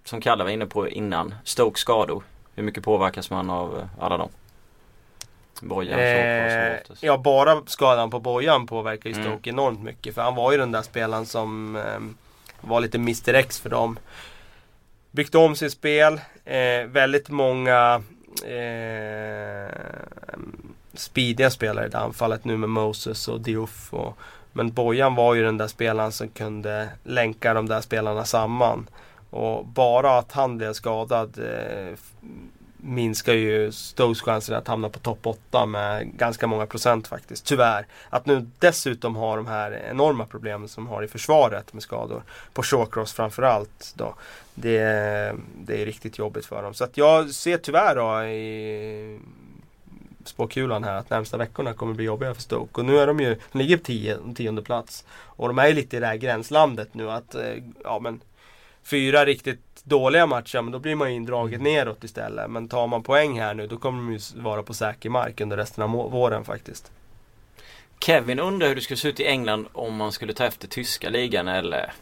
Speaker 3: som Kalle var inne på innan. Stoke skador. Hur mycket påverkas man av eh, alla dem?
Speaker 5: Bojan eh, Ja bara skadan på Bojan påverkar ju mm. Stoke mm. enormt mycket. För han var ju den där spelaren som eh, var lite Mr X för dem. Byggt om sitt spel. Eh, väldigt många eh, speediga spelare i det anfallet nu med Moses och Diouf. Och, men Bojan var ju den där spelaren som kunde länka de där spelarna samman. Och bara att han blev skadad eh, minskar ju Stokes chanser att hamna på topp 8 med ganska många procent faktiskt. Tyvärr. Att nu dessutom ha de här enorma problemen som har i försvaret med skador. På Shawcross framförallt då. Det, det är riktigt jobbigt för dem. Så att jag ser tyvärr då i spåkulan här att närmsta veckorna kommer bli jobbiga för Stoke. Och nu är de ju, de ligger på tio, tionde plats. Och de är ju lite i det här gränslandet nu att, eh, ja men Fyra riktigt dåliga matcher, men då blir man ju indraget mm. neråt istället. Men tar man poäng här nu, då kommer de ju vara på säker mark under resten av våren faktiskt.
Speaker 3: Kevin undrar hur det skulle se ut i England om man skulle ta efter tyska ligan eller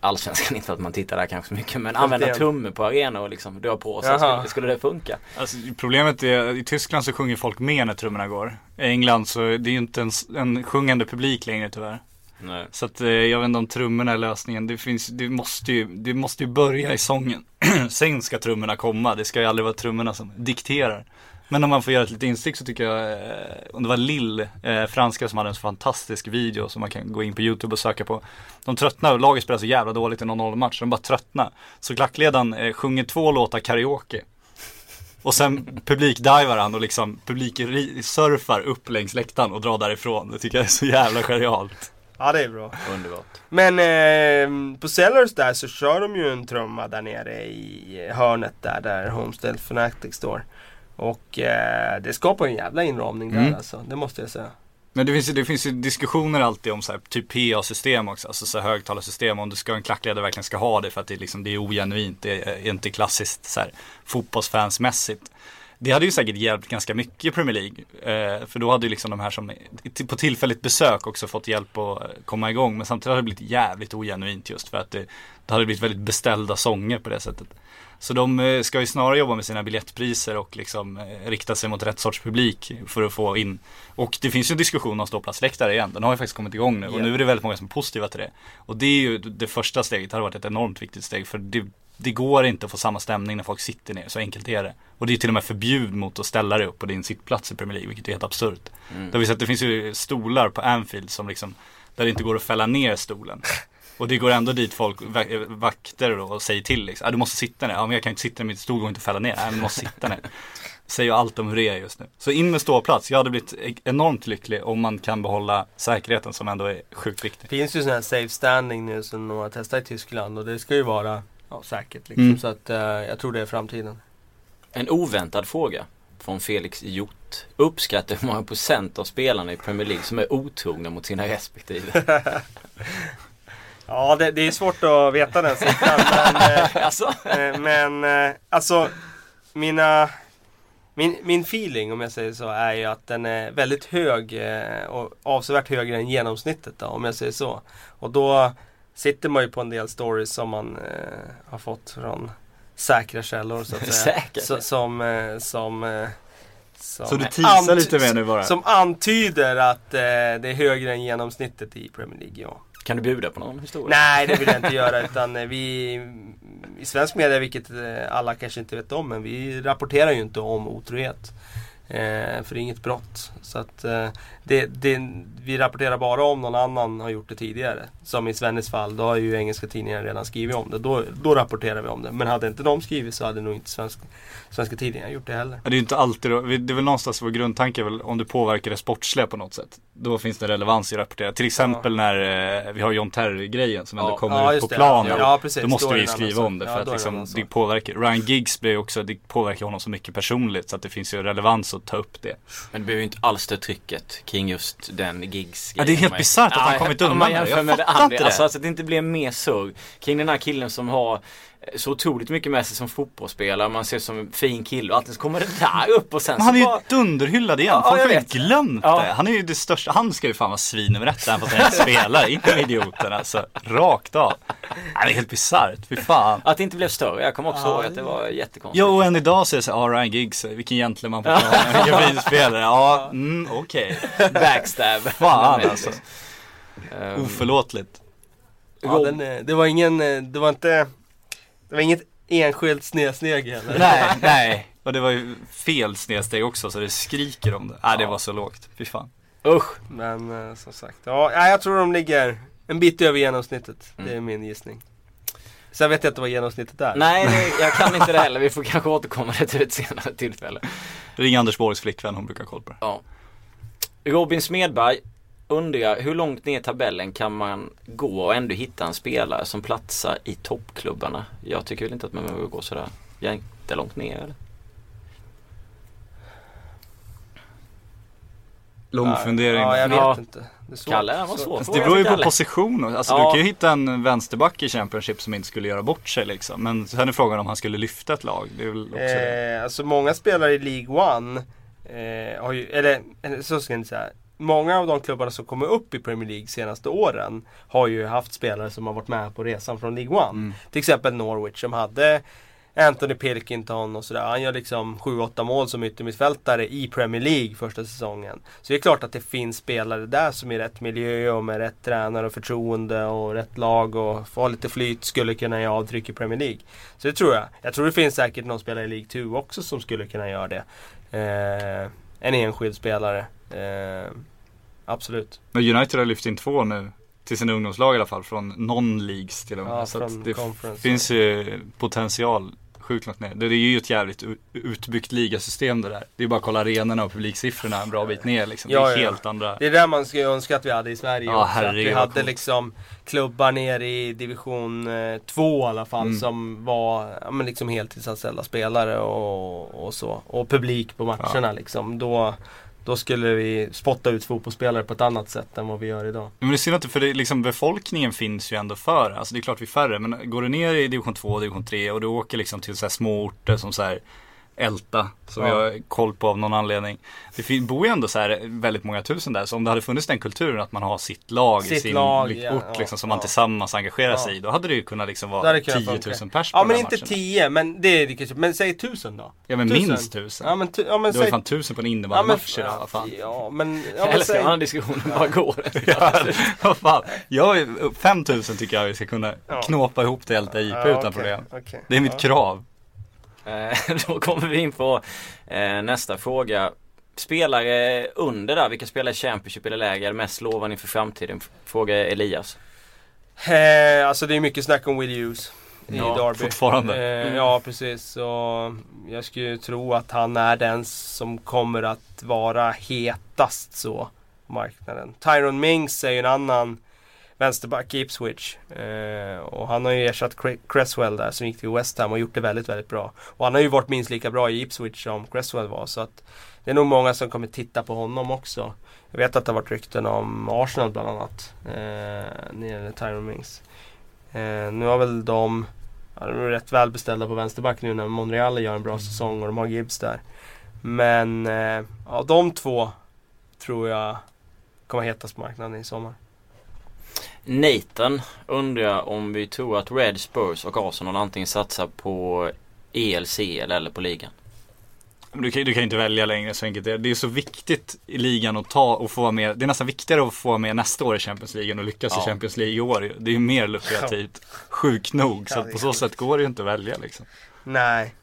Speaker 3: Allsvenskan, (laughs) inte att man tittar där kanske mycket men använda tumme på arena och liksom dra på sig. Skulle, skulle det funka?
Speaker 4: Alltså, problemet är, i Tyskland så sjunger folk mer när trummorna går. I England så det är det ju inte en, en sjungande publik längre tyvärr.
Speaker 3: Nej.
Speaker 4: Så att eh, jag vet inte om trummorna är lösningen. Det, finns, det, måste ju, det måste ju börja i sången. (clears throat) Sen ska trummorna komma. Det ska ju aldrig vara trummorna som dikterar. Men om man får göra ett litet instick så tycker jag, eh, om det var Lill, eh, franska som hade en så fantastisk video som man kan gå in på YouTube och söka på. De tröttnar laget spelar så jävla dåligt i någon 0 match, de bara tröttnar. Så klackledaren eh, sjunger två låtar karaoke. Och sen publikdivar han och liksom publiksurfar upp längs läktaren och drar därifrån. Det tycker jag är så jävla genialt.
Speaker 5: Ja det är bra.
Speaker 3: Underbart.
Speaker 5: Men eh, på Sellers där så kör de ju en trumma där nere i hörnet där, där Homestead Fanatic står. Och eh, det skapar en jävla inramning där mm. alltså, det måste jag säga.
Speaker 4: Men det finns, det finns ju diskussioner alltid om så här, typ PA-system också, alltså så högtalarsystem. Om du ska en klackledare verkligen ska ha det för att det, liksom, det är ogenuint, det är inte klassiskt så här, fotbollsfansmässigt. Det hade ju säkert hjälpt ganska mycket i Premier League. Eh, för då hade ju liksom de här som på tillfälligt besök också fått hjälp att komma igång. Men samtidigt hade det blivit jävligt ogenuint just för att det, det hade blivit väldigt beställda sånger på det sättet. Så de eh, ska ju snarare jobba med sina biljettpriser och liksom eh, rikta sig mot rätt sorts publik för att få in. Och det finns ju en diskussion om ståplatsläktare igen. Den har ju faktiskt kommit igång nu och nu är det väldigt många som är positiva till det. Och det är ju det första steget, det har varit ett enormt viktigt steg för det, det går inte att få samma stämning när folk sitter ner, så enkelt är det. Och det är till och med förbjud mot att ställa dig upp på din sittplats i Premier League, vilket är helt absurt. Mm. Har vi sett, det finns ju stolar på Anfield som liksom, där det inte går att fälla ner stolen. Och det går ändå dit folk, vakter då, och säger till liksom, ah, du måste sitta ner. Ja men jag kan inte sitta ner, mitt stol går inte att fälla ner. Nej men du måste sitta ner. (laughs) Säger allt om hur det är just nu. Så in med ståplats. Jag hade blivit e- enormt lycklig om man kan behålla säkerheten som ändå är sjukt viktig.
Speaker 5: Det finns ju sån här safe standing nu som några testar i Tyskland och det ska ju vara ja, säkert liksom. Mm. Så att uh, jag tror det är framtiden.
Speaker 3: En oväntad fråga från Felix Hjort. Uppskattar hur många procent av spelarna i Premier League som är otrogna mot sina respektive? (laughs)
Speaker 5: Ja, det, det, är svårt att veta den siffran. men, eh, (laughs) alltså? Eh, men eh, alltså, mina, min, min feeling om jag säger så är ju att den är väldigt hög eh, och avsevärt högre än genomsnittet då, om jag säger så. Och då sitter man ju på en del stories som man eh, har fått från säkra källor så att säga. (laughs) Så, som, eh, som
Speaker 4: som så du teasar lite mer nu bara?
Speaker 5: Som antyder att eh, det är högre än genomsnittet i Premier League, ja.
Speaker 3: Kan du bjuda på någon historia?
Speaker 5: Nej, det vill jag inte göra. (laughs) Utan eh, vi i svensk media, vilket eh, alla kanske inte vet om, men vi rapporterar ju inte om otrohet. Eh, för det är inget brott. Så att, eh, det, det, vi rapporterar bara om någon annan har gjort det tidigare. Som i Svennes fall, då har ju engelska tidningar redan skrivit om det. Då, då rapporterar vi om det. Men hade inte de skrivit så hade nog inte svensk, svenska tidningar gjort det heller.
Speaker 4: Det är ju inte alltid, då, det är väl någonstans vår grundtanke väl om det påverkar det sportsliga på något sätt. Då finns det relevans i att rapportera. Till exempel ja. när eh, vi har John Terry-grejen som ja. ändå kommer ja, ut på planen. Ja, precis, då måste vi skriva om det för att liksom, det påverkar. Ryan Giggs blir också, det påverkar honom så mycket personligt så att det finns ju relevans att ta upp det.
Speaker 3: Men det behöver ju inte alls det trycket kring just den gigs
Speaker 4: Ja det är helt bisarrt att han kommit undan med det. Jag fattar inte det.
Speaker 3: Alltså, alltså att det inte blir mer surr kring den här killen som har så otroligt mycket med sig som fotbollsspelare. Man ser som en fin kille och alltid så kommer det där upp och sen
Speaker 4: Men han är ju bara... dunderhyllad igen. Folk ja, har ju glömt ja. det. Han är ju det största. Han ska ju fan vara svin nummer ett även fast han spelar. Inte med idioten alltså. Rakt av. Det är helt bisarrt. Fy fan.
Speaker 3: Att det inte blev större. Jag kommer också ja. ihåg att det var jättekonstigt.
Speaker 4: Ja och än idag så är det så här, Ryan Giggs, vilken gentleman på planen. (laughs) Vilken fin spelare. Ja, mm, okej.
Speaker 3: Okay. (laughs) Backstab.
Speaker 4: Fan alltså. Um, Oförlåtligt.
Speaker 5: Ja, den, eh, det var ingen, eh, det var inte det var inget enskilt snedsteg heller.
Speaker 4: Nej, (laughs) nej. Och det var ju fel snedsteg också så det skriker om det. Nej, det var så lågt. Fy fan.
Speaker 5: Usch. Men eh, som sagt, ja, jag tror de ligger en bit över genomsnittet. Mm. Det är min gissning. Sen vet jag inte vad genomsnittet är.
Speaker 3: Nej, nej, jag kan inte det heller. Vi får (laughs) kanske återkomma det till ett senare tillfälle.
Speaker 4: Ring Anders Borgs flickvän, hon brukar ha koll på det.
Speaker 3: Ja. Robin Smedberg undrar hur långt ner i tabellen kan man gå och ändå hitta en spelare som platsar i toppklubbarna? Jag tycker väl inte att man behöver gå sådär jättelångt ner eller?
Speaker 4: Lång fundering.
Speaker 5: Ja, jag vet ja. inte.
Speaker 3: Det är Kalle, han var svår.
Speaker 4: Det beror ju på position. Alltså ja. du kan ju hitta en vänsterback i Championship som inte skulle göra bort sig liksom. Men sen är frågan om han skulle lyfta ett lag. Det är väl också
Speaker 5: eh, Alltså många spelare i League One eh, har ju, eller så ska jag inte säga många av de klubbarna som kommer upp i Premier League senaste åren har ju haft spelare som har varit med på resan från League One. Mm. Till exempel Norwich som hade Anthony Pilkington och sådär. Han gör liksom 7-8 mål som yttermittfältare i Premier League första säsongen. Så det är klart att det finns spelare där som i rätt miljö och med rätt tränare och förtroende och rätt lag och få lite flyt skulle kunna ge avtryck i Premier League. Så det tror jag. Jag tror det finns säkert någon spelare i League 2 också som skulle kunna göra det. Eh, en enskild spelare. Eh, absolut.
Speaker 4: Men United har lyft in två nu till sina ungdomslag i alla fall från non-leagues till och med.
Speaker 5: Ja,
Speaker 4: så
Speaker 5: det
Speaker 4: finns ju potential sjukt långt ner. Det är ju ett jävligt utbyggt ligasystem det där. Det är bara att kolla arenorna och publiksiffrorna en bra bit ner liksom.
Speaker 5: Ja,
Speaker 4: det är
Speaker 5: ja.
Speaker 4: helt andra.
Speaker 5: Det är där man skulle önska att vi hade i Sverige ja, också. Att vi hade liksom klubbar ner i division 2 eh, i alla fall mm. som var ja, men liksom heltidsanställda spelare och, och så. Och publik på matcherna ja. liksom. Då, då skulle vi spotta ut fotbollsspelare på ett annat sätt än vad vi gör idag.
Speaker 4: Men det är synd att för det, liksom, befolkningen finns ju ändå för Alltså det är klart vi är färre men går du ner i division 2 och division 3 och du åker liksom till så här små orter som så här älta. Som
Speaker 5: Ja.
Speaker 4: jag har koll på av någon anledning. Det bor ju ändå så här väldigt många tusen där. Så om det hade funnits den kulturen att man har sitt lag i
Speaker 5: Sitt
Speaker 4: sin
Speaker 5: lag,
Speaker 4: ort
Speaker 5: ja,
Speaker 4: liksom,
Speaker 5: ja,
Speaker 4: som man
Speaker 5: ja.
Speaker 4: tillsammans engagerar sig
Speaker 5: Ja.
Speaker 4: i. Då hade det ju kunnat liksom vara
Speaker 5: kunnat
Speaker 4: 10 000
Speaker 5: funka.
Speaker 4: pers på
Speaker 5: Ja
Speaker 4: den
Speaker 5: men
Speaker 4: här
Speaker 5: inte
Speaker 4: matchen.
Speaker 5: 10 men det är det kanske, men säg 1000 då.
Speaker 4: Ja men
Speaker 5: Tusen.
Speaker 4: minst tusen.
Speaker 5: Ja men, tu- ja, men
Speaker 4: det var ju fan tusen på en
Speaker 5: Ja
Speaker 4: innebandymatch idag. vad fan.
Speaker 5: ja men, ja, men
Speaker 3: älskar
Speaker 5: säg,
Speaker 3: när diskussionen bara går. (laughs)
Speaker 4: Vad fan. Jag, är- 5000 tycker jag vi ska kunna
Speaker 5: Ja.
Speaker 4: knåpa ihop till Älta IP
Speaker 5: Ja,
Speaker 4: utan
Speaker 5: okej,
Speaker 4: problem.
Speaker 5: okej.
Speaker 4: Det är mitt
Speaker 5: Ja.
Speaker 4: krav.
Speaker 3: Eh, (laughs) Då kommer vi in på eh, nästa fråga. Spelare under där, vilka spelare i Championship eller läger är mest lovande inför framtiden? Frågar Elias.
Speaker 5: Eh, alltså det är mycket snack om Will Hughes i
Speaker 3: Ja,
Speaker 5: Derby.
Speaker 4: fortfarande.
Speaker 5: Eh,
Speaker 3: Mm.
Speaker 5: Ja precis. Så jag skulle ju tro att han är den som kommer att vara hetast så på marknaden. Tyron Mings är ju en annan vänsterback i Ipswich. Eh, och han har ju ersatt Cre- Cresswell där som gick till West Ham och gjort det väldigt, väldigt bra. Och han har ju varit minst lika bra i Ipswich som Cresswell var. Så att det är nog många som kommer titta på honom också. Jag vet att det har varit rykten om Arsenal bland annat. Eh, gäller Tyron Mings. Eh, nu har väl de, ja, de är rätt välbeställda på vänsterback nu när Monreal gör en bra säsong och de har Gibbs där. Men eh, ja, de två tror jag kommer hetast på marknaden i sommar.
Speaker 3: Nathan undrar om vi tror att Red Spurs och Arsenal antingen satsar på ELCL eller på ligan.
Speaker 4: Du kan, du kan ju inte välja längre så enkelt är det. Det är så viktigt i ligan att ta och få med. Det är nästan viktigare att få med nästa år i Champions League än att lyckas
Speaker 3: Ja.
Speaker 4: i Champions League i år. Det är ju mer lukrativt. Sjukt nog. Så
Speaker 5: det
Speaker 4: på så
Speaker 5: sjukt.
Speaker 4: sätt går det ju inte att välja liksom.
Speaker 5: Nej.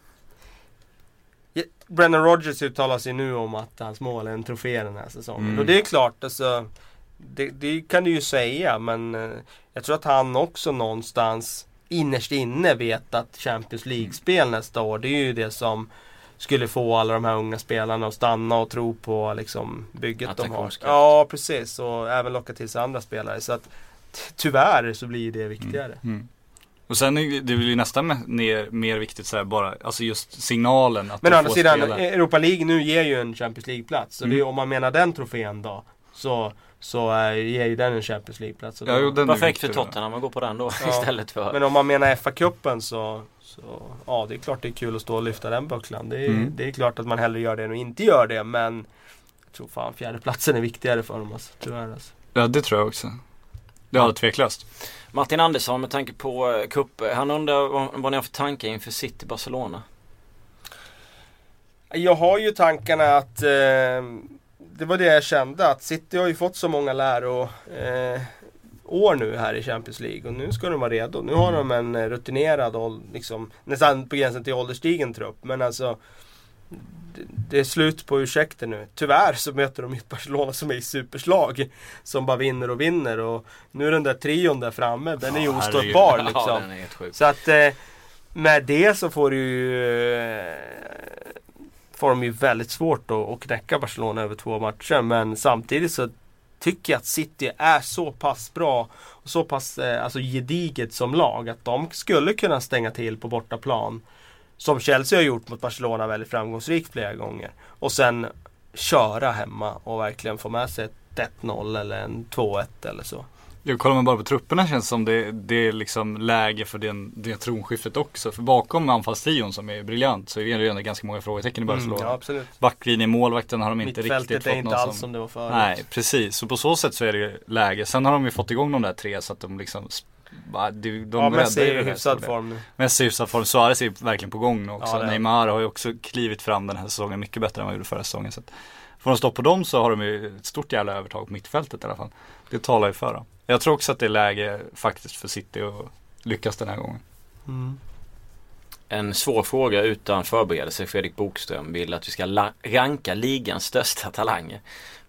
Speaker 5: Ja, Brendan Rodgers uttalar sig nu om att hans mål är en trofé den här säsongen.
Speaker 4: Mm.
Speaker 5: Och det är klart, alltså, det, det kan du ju säga men eh, jag tror att han också någonstans innerst inne vet att Champions League-spel nästa år, det är ju det som skulle få alla de här unga spelarna att stanna och tro på liksom, bygget de har. Ja, precis. Och även locka till sig andra spelare. Så att tyvärr så blir det viktigare.
Speaker 4: Mm. Och sen är det blir ju nästan me- mer, mer viktigt så här bara, alltså just signalen att
Speaker 5: Men å andra sidan,
Speaker 4: spela.
Speaker 5: Europa League nu ger ju en Champions League-plats. Så
Speaker 4: Mm.
Speaker 5: det, om man menar den trofén då, så, så äh, ger ju den en Champions League-plats.
Speaker 4: Ja, jo, är
Speaker 3: Perfekt för. Tottenham att gå på den då
Speaker 5: Ja.
Speaker 3: istället för...
Speaker 5: Men om man menar FA-cupen så, så, ja det är klart det är kul att stå och lyfta den bucklan. Det är,
Speaker 4: Mm.
Speaker 5: det är klart att man hellre gör det än att inte gör det, men jag tror fan fjärdeplatsen är viktigare för dem alltså, tyvärr alltså.
Speaker 4: Ja det tror jag också. Ja tveklöst.
Speaker 3: Martin Andersson med tanke på eh, cup, han undrar vad, vad ni har för tankar inför City Barcelona?
Speaker 5: Jag har ju tankarna att eh, det var det jag kände att City har ju fått så många läro eh, år nu här i Champions League och nu ska de vara redo. Nu har de en eh, rutinerad och liksom nästan på gränsen till ålderstigen trupp men alltså det, är slut på ursäkter nu. Tyvärr så möter de ett Barcelona som är i superslag. Som bara vinner och vinner och nu är den där trion där framme, den är ju
Speaker 4: Ja,
Speaker 5: ostoppbar liksom.
Speaker 3: Ja.
Speaker 5: Så att eh, med det så får du ju eh, Får de ju väldigt svårt att, att knäcka Barcelona över två matcher men samtidigt så Tycker jag att City är så pass bra och så pass eh, alltså gediget som lag att de skulle kunna stänga till på bortaplan. Som Chelsea har gjort mot Barcelona väldigt framgångsrikt flera gånger. Och sen köra hemma och verkligen få med sig ett 1-0 eller en 2-1 eller så.
Speaker 4: Jag kollar man bara på trupperna känns det som det, det är liksom läge för den, det tronskiftet också. För bakom anfallstrion som är briljant så är det redan ganska många frågetecken i Barcelona.
Speaker 5: Mm, ja, absolut.
Speaker 4: Backlinjen, målvakten har de inte riktigt fått
Speaker 5: är inte
Speaker 4: någon
Speaker 5: alls
Speaker 4: som...
Speaker 5: som det var förut.
Speaker 4: Nej, precis. Så på så sätt så är det ju läge. Sen har de ju fått igång de där tre så att de liksom de, de
Speaker 5: ja, Messi är
Speaker 4: ju
Speaker 5: i hyfsad form nu.
Speaker 4: Messi i hyfsad form. Suarez är verkligen på gång nu också.
Speaker 5: Ja, är.
Speaker 4: Neymar har ju också klivit fram den här säsongen mycket bättre än vad han gjorde förra säsongen. Så får de stopp på dem så har de ju ett stort jävla övertag på mittfältet i alla fall. Det talar ju för dem. Jag tror också att det är läge faktiskt för City att lyckas den här gången.
Speaker 5: Mm.
Speaker 3: En svår fråga utan förberedelse. Fredrik Bokström vill att vi ska ranka ligans största talanger.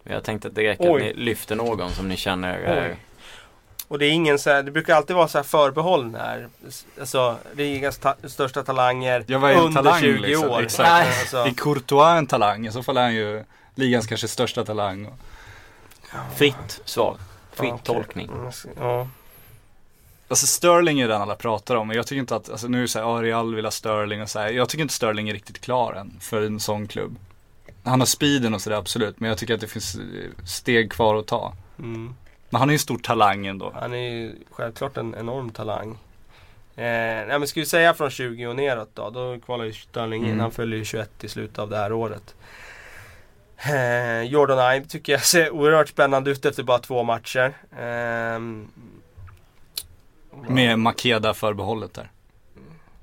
Speaker 3: Men jag tänkte att det räcker
Speaker 5: Oj.
Speaker 3: att ni lyfter någon som ni känner är...
Speaker 5: Och det är ingen så här, det brukar alltid vara så här förbehåll här. Alltså, ligans ta- största talanger
Speaker 4: Ja,
Speaker 5: under
Speaker 4: talang,
Speaker 5: 20
Speaker 4: liksom?
Speaker 5: år.
Speaker 4: Exakt.
Speaker 5: Nej. Alltså,
Speaker 4: Är Courtois en talang? I så fall är han ju ligans kanske största talang.
Speaker 3: Fritt svar. Fritt
Speaker 5: ja,
Speaker 3: tolkning.
Speaker 5: Mm, Ja.
Speaker 4: Alltså Sterling är den alla pratar om. Men jag tycker inte att, alltså nu är det så här, ja, Real vill ha Sterling och så här. Jag tycker inte Sterling är riktigt klar än för en sån klubb. Han har speeden och sådär absolut. Men jag tycker att det finns eh, steg kvar att ta.
Speaker 5: Mm.
Speaker 4: Men han är ju en stor talang ändå.
Speaker 5: Han är ju självklart en enorm talang. Eh, nej, men ska vi säga från 20 och neråt då? Då kvalar ju Sterling in.
Speaker 4: Mm.
Speaker 5: Han fyller ju 21 i slutet av det här året. Eh, Jordan Ibe tycker jag ser oerhört spännande ut efter bara två matcher. Ehm,
Speaker 4: Med Makeda förbehållet där.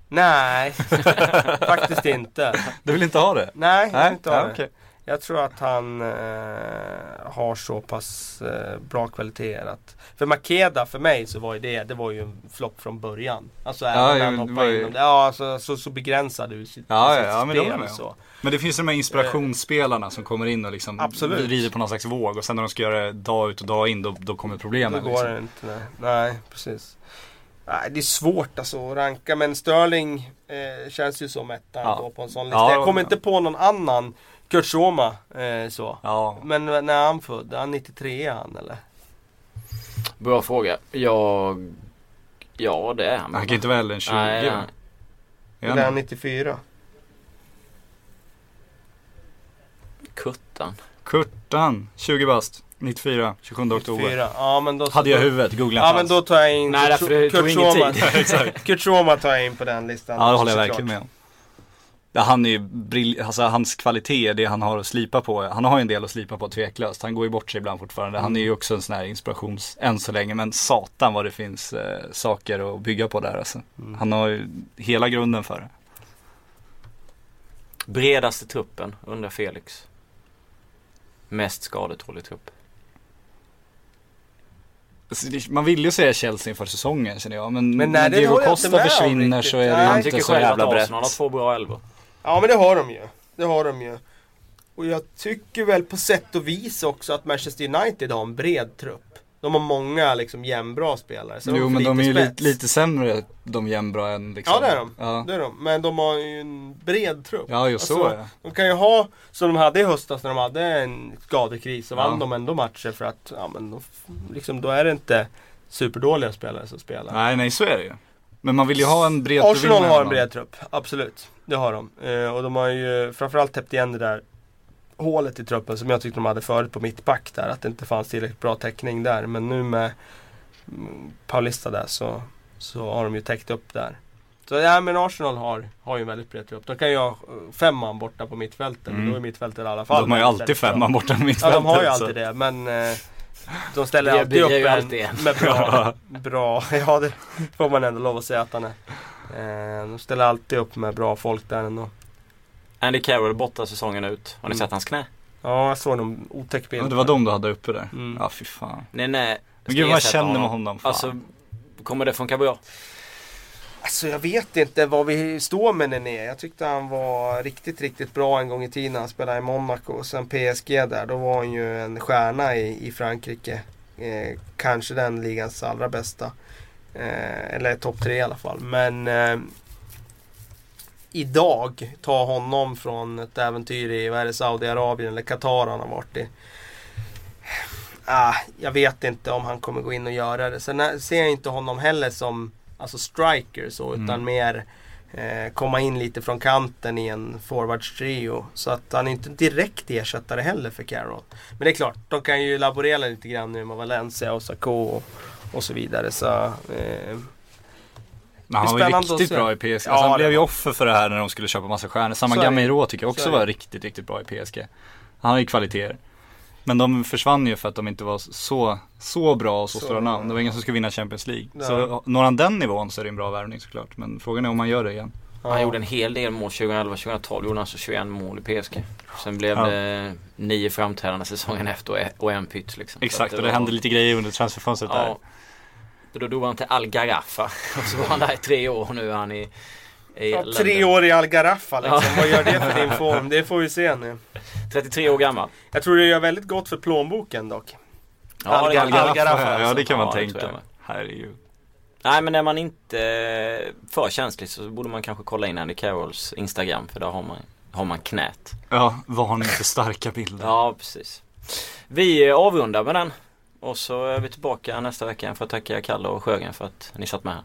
Speaker 5: Nej, (laughs) faktiskt inte.
Speaker 4: Du vill inte ha det?
Speaker 5: Nej, jag vill inte ha
Speaker 4: ja,
Speaker 5: det.
Speaker 4: okej.
Speaker 5: Jag tror att han eh, har så pass eh, bra kvaliteter att För Makeda för mig så var ju det, det var ju en flopp från början. Alltså även
Speaker 4: Ja,
Speaker 5: när han
Speaker 4: det
Speaker 5: hoppade
Speaker 4: ju-
Speaker 5: in. Ja, alltså, så, så begränsad ur sitt,
Speaker 4: Ja,
Speaker 5: sitt
Speaker 4: ja, ja, men det
Speaker 5: spel.
Speaker 4: med
Speaker 5: så.
Speaker 4: Men det finns ju de här inspirationsspelarna som kommer in och liksom
Speaker 5: Absolut.
Speaker 4: rider på någon slags våg och sen när de ska göra det dag ut och dag in då, då kommer
Speaker 5: Då
Speaker 4: problemen.
Speaker 5: går
Speaker 4: liksom.
Speaker 5: det inte. Nej, nej precis. Nej, det är svårt alltså att ranka men Sterling eh, känns ju som ettan
Speaker 4: Ja.
Speaker 5: då på en sån lista.
Speaker 4: Ja,
Speaker 5: jag kommer inte på någon annan Kurt Soma eh, så.
Speaker 4: Ja,
Speaker 5: Men när är han född? Är han 93 han eller?
Speaker 3: Bra fråga. Jag... Ja det är han.
Speaker 4: han kan inte vara äldre än 20.
Speaker 3: Nej, nej.
Speaker 4: Är
Speaker 5: Eller är han
Speaker 4: han?
Speaker 5: 94?
Speaker 3: Kuttan.
Speaker 4: Kurtan, 20 bast, 94, 27 oktober.
Speaker 5: 94. Ja men då
Speaker 4: Hade jag huvudet, googla
Speaker 5: Ja men då tar jag in
Speaker 3: Nej, tog
Speaker 5: Kurt
Speaker 3: ingen
Speaker 5: Soma. Kurt Soma tar jag in på den listan.
Speaker 4: Ja det håller jag verkligen med om. Han är ju brill- alltså hans kvalitet, det han har att slipa på. Han har ju en del att slipa på tveklöst. Han går ju bort sig ibland fortfarande. Han är ju också en sån här inspirations, än så länge. Men satan vad det finns eh, saker att bygga på där alltså. Han har ju hela grunden för det.
Speaker 3: Bredaste truppen undrar Felix. Mest skadetålig trupp.
Speaker 4: Alltså, Man vill ju säga Chelsea inför säsongen känner jag. Men,
Speaker 5: Men
Speaker 4: när Diego Costa försvinner så är det
Speaker 5: Nej.
Speaker 4: ju
Speaker 3: Han
Speaker 4: inte
Speaker 3: tycker
Speaker 4: så
Speaker 3: själv att
Speaker 4: jävla brett.
Speaker 3: Arsenal har två bra elvor.
Speaker 5: Ja men det har de ju. Det har de ju. Och jag tycker väl på sätt och vis också att Manchester United har en bred trupp. De har många liksom jämnbra spelare. Så
Speaker 4: Jo men de är ju lite, lite sämre de jämnbra än liksom.
Speaker 5: Ja det är de.
Speaker 4: Ja,
Speaker 5: Det är de. Men de har ju en bred trupp.
Speaker 4: ja just så
Speaker 5: Alltså,
Speaker 4: ja.
Speaker 5: De kan ju ha, som de hade i höstas när de hade en skadekris, så vann
Speaker 4: Ja.
Speaker 5: de ändå matcher för att, ja men då, liksom, då är det inte superdåliga spelare som spelar.
Speaker 4: Nej nej så är det ju. Men man vill ju ha en bred
Speaker 5: Arsenal
Speaker 4: vill man
Speaker 5: har en bred trupp, absolut. Det har de. Eh, och de har ju framförallt täppt igen det där hålet i truppen som jag tyckte de hade förut på mittback där. Att det inte fanns tillräckligt bra täckning där. Men nu med Paulista där så, så har de ju täckt upp där. Så ja men Arsenal har, har ju en väldigt bred trupp. De kan ju ha fem man borta på mittfältet.
Speaker 4: Mm.
Speaker 5: Men då är mittfältet i alla fall
Speaker 4: De har ju alltid
Speaker 5: bra.
Speaker 4: femman borta med
Speaker 5: Ja de har ju
Speaker 4: mittfältet, så-
Speaker 5: alltid det men eh, de ställer
Speaker 3: Det
Speaker 5: alltid upp en,
Speaker 3: alltid
Speaker 5: med bra, (laughs) bra, ja det får man ändå lov att säga att han är. Eh, de ställer alltid upp med bra folk där ändå.
Speaker 3: Andy Carroll borta säsongen ut. Har ni
Speaker 5: Mm.
Speaker 3: sett hans knä?
Speaker 5: Ja jag såg någon otäck bild.
Speaker 4: Det var de du hade uppe där.
Speaker 5: Mm.
Speaker 4: Ja fy fan.
Speaker 3: Nej nej.
Speaker 4: Men gud vad jag känner med honom. Fan.
Speaker 3: Alltså, kommer det funka bra?
Speaker 5: Alltså jag vet inte vad vi står med Nené. Jag tyckte han var riktigt, riktigt bra en gång i tiden. Han spelade i Monaco och sen PSG där. Då var han ju en stjärna i, i Frankrike. Eh, kanske den ligans allra bästa. Eh, eller topp tre i alla fall. Men eh, idag, ta honom från ett äventyr i vad är det, Saudiarabien eller Qatar han har varit i. Ah, jag vet inte om han kommer gå in och göra det. Sen ser jag inte honom heller som alltså striker så utan
Speaker 4: Mm.
Speaker 5: mer eh, komma in lite från kanten i en forwards trio. Så att han är inte direkt ersättare heller för Carroll. Men det är klart, de kan ju laborera lite grann nu med Valencia och Sarko och, och så vidare. Så, eh,
Speaker 4: Men han var ju riktigt bra i PSG.
Speaker 5: Ja,
Speaker 4: Alltså, han
Speaker 5: det
Speaker 4: blev ju offer för det här när de skulle köpa massa stjärnor. Samma. Gamero tycker jag
Speaker 5: Så
Speaker 4: också var riktigt, riktigt bra i PSG. Han har ju kvaliteter. Men de försvann ju för att de inte var så, så bra och så,
Speaker 5: Så
Speaker 4: stora namn. Det var ingen som skulle vinna Champions League.
Speaker 5: Nej.
Speaker 4: Så når han den nivån så är det en bra värvning såklart. Men frågan är om han gör det igen.
Speaker 5: ja.
Speaker 3: Han gjorde en hel del mål 2011-2012. Gjorde han alltså 21 mål i PSG. Sen blev
Speaker 4: Ja.
Speaker 3: det nio framträdande säsongen efter och en pytt liksom.
Speaker 4: Exakt, och det
Speaker 3: var-
Speaker 4: hände lite grejer under transferfönstret där.
Speaker 3: Och Då drog han till Al Garrafa. (laughs) Och så var han där i tre år och nu är han i, i
Speaker 5: Ja, tre år i Algaraffa liksom.
Speaker 3: Ja.
Speaker 5: Vad gör det för din (laughs) form? Det får vi se nu.
Speaker 3: 33 år gammal.
Speaker 5: Jag tror det gör väldigt gott för plånboken dock.
Speaker 3: Ja, det
Speaker 5: Algar-
Speaker 3: kan man-
Speaker 5: Algaraffa,
Speaker 4: ja,
Speaker 5: alltså.
Speaker 4: det kan man
Speaker 3: Ja, det
Speaker 4: tänka. Herregud.
Speaker 3: Nej men är man inte eh, för känslig så borde man kanske kolla in Andy Carrolls Instagram för där har man, har man knät.
Speaker 4: Ja, varning för starka bilder.
Speaker 3: Ja precis. Vi eh, avrundar med den. Och så är vi tillbaka nästa vecka för att tacka Kalle och Sjögren för att ni satt med här.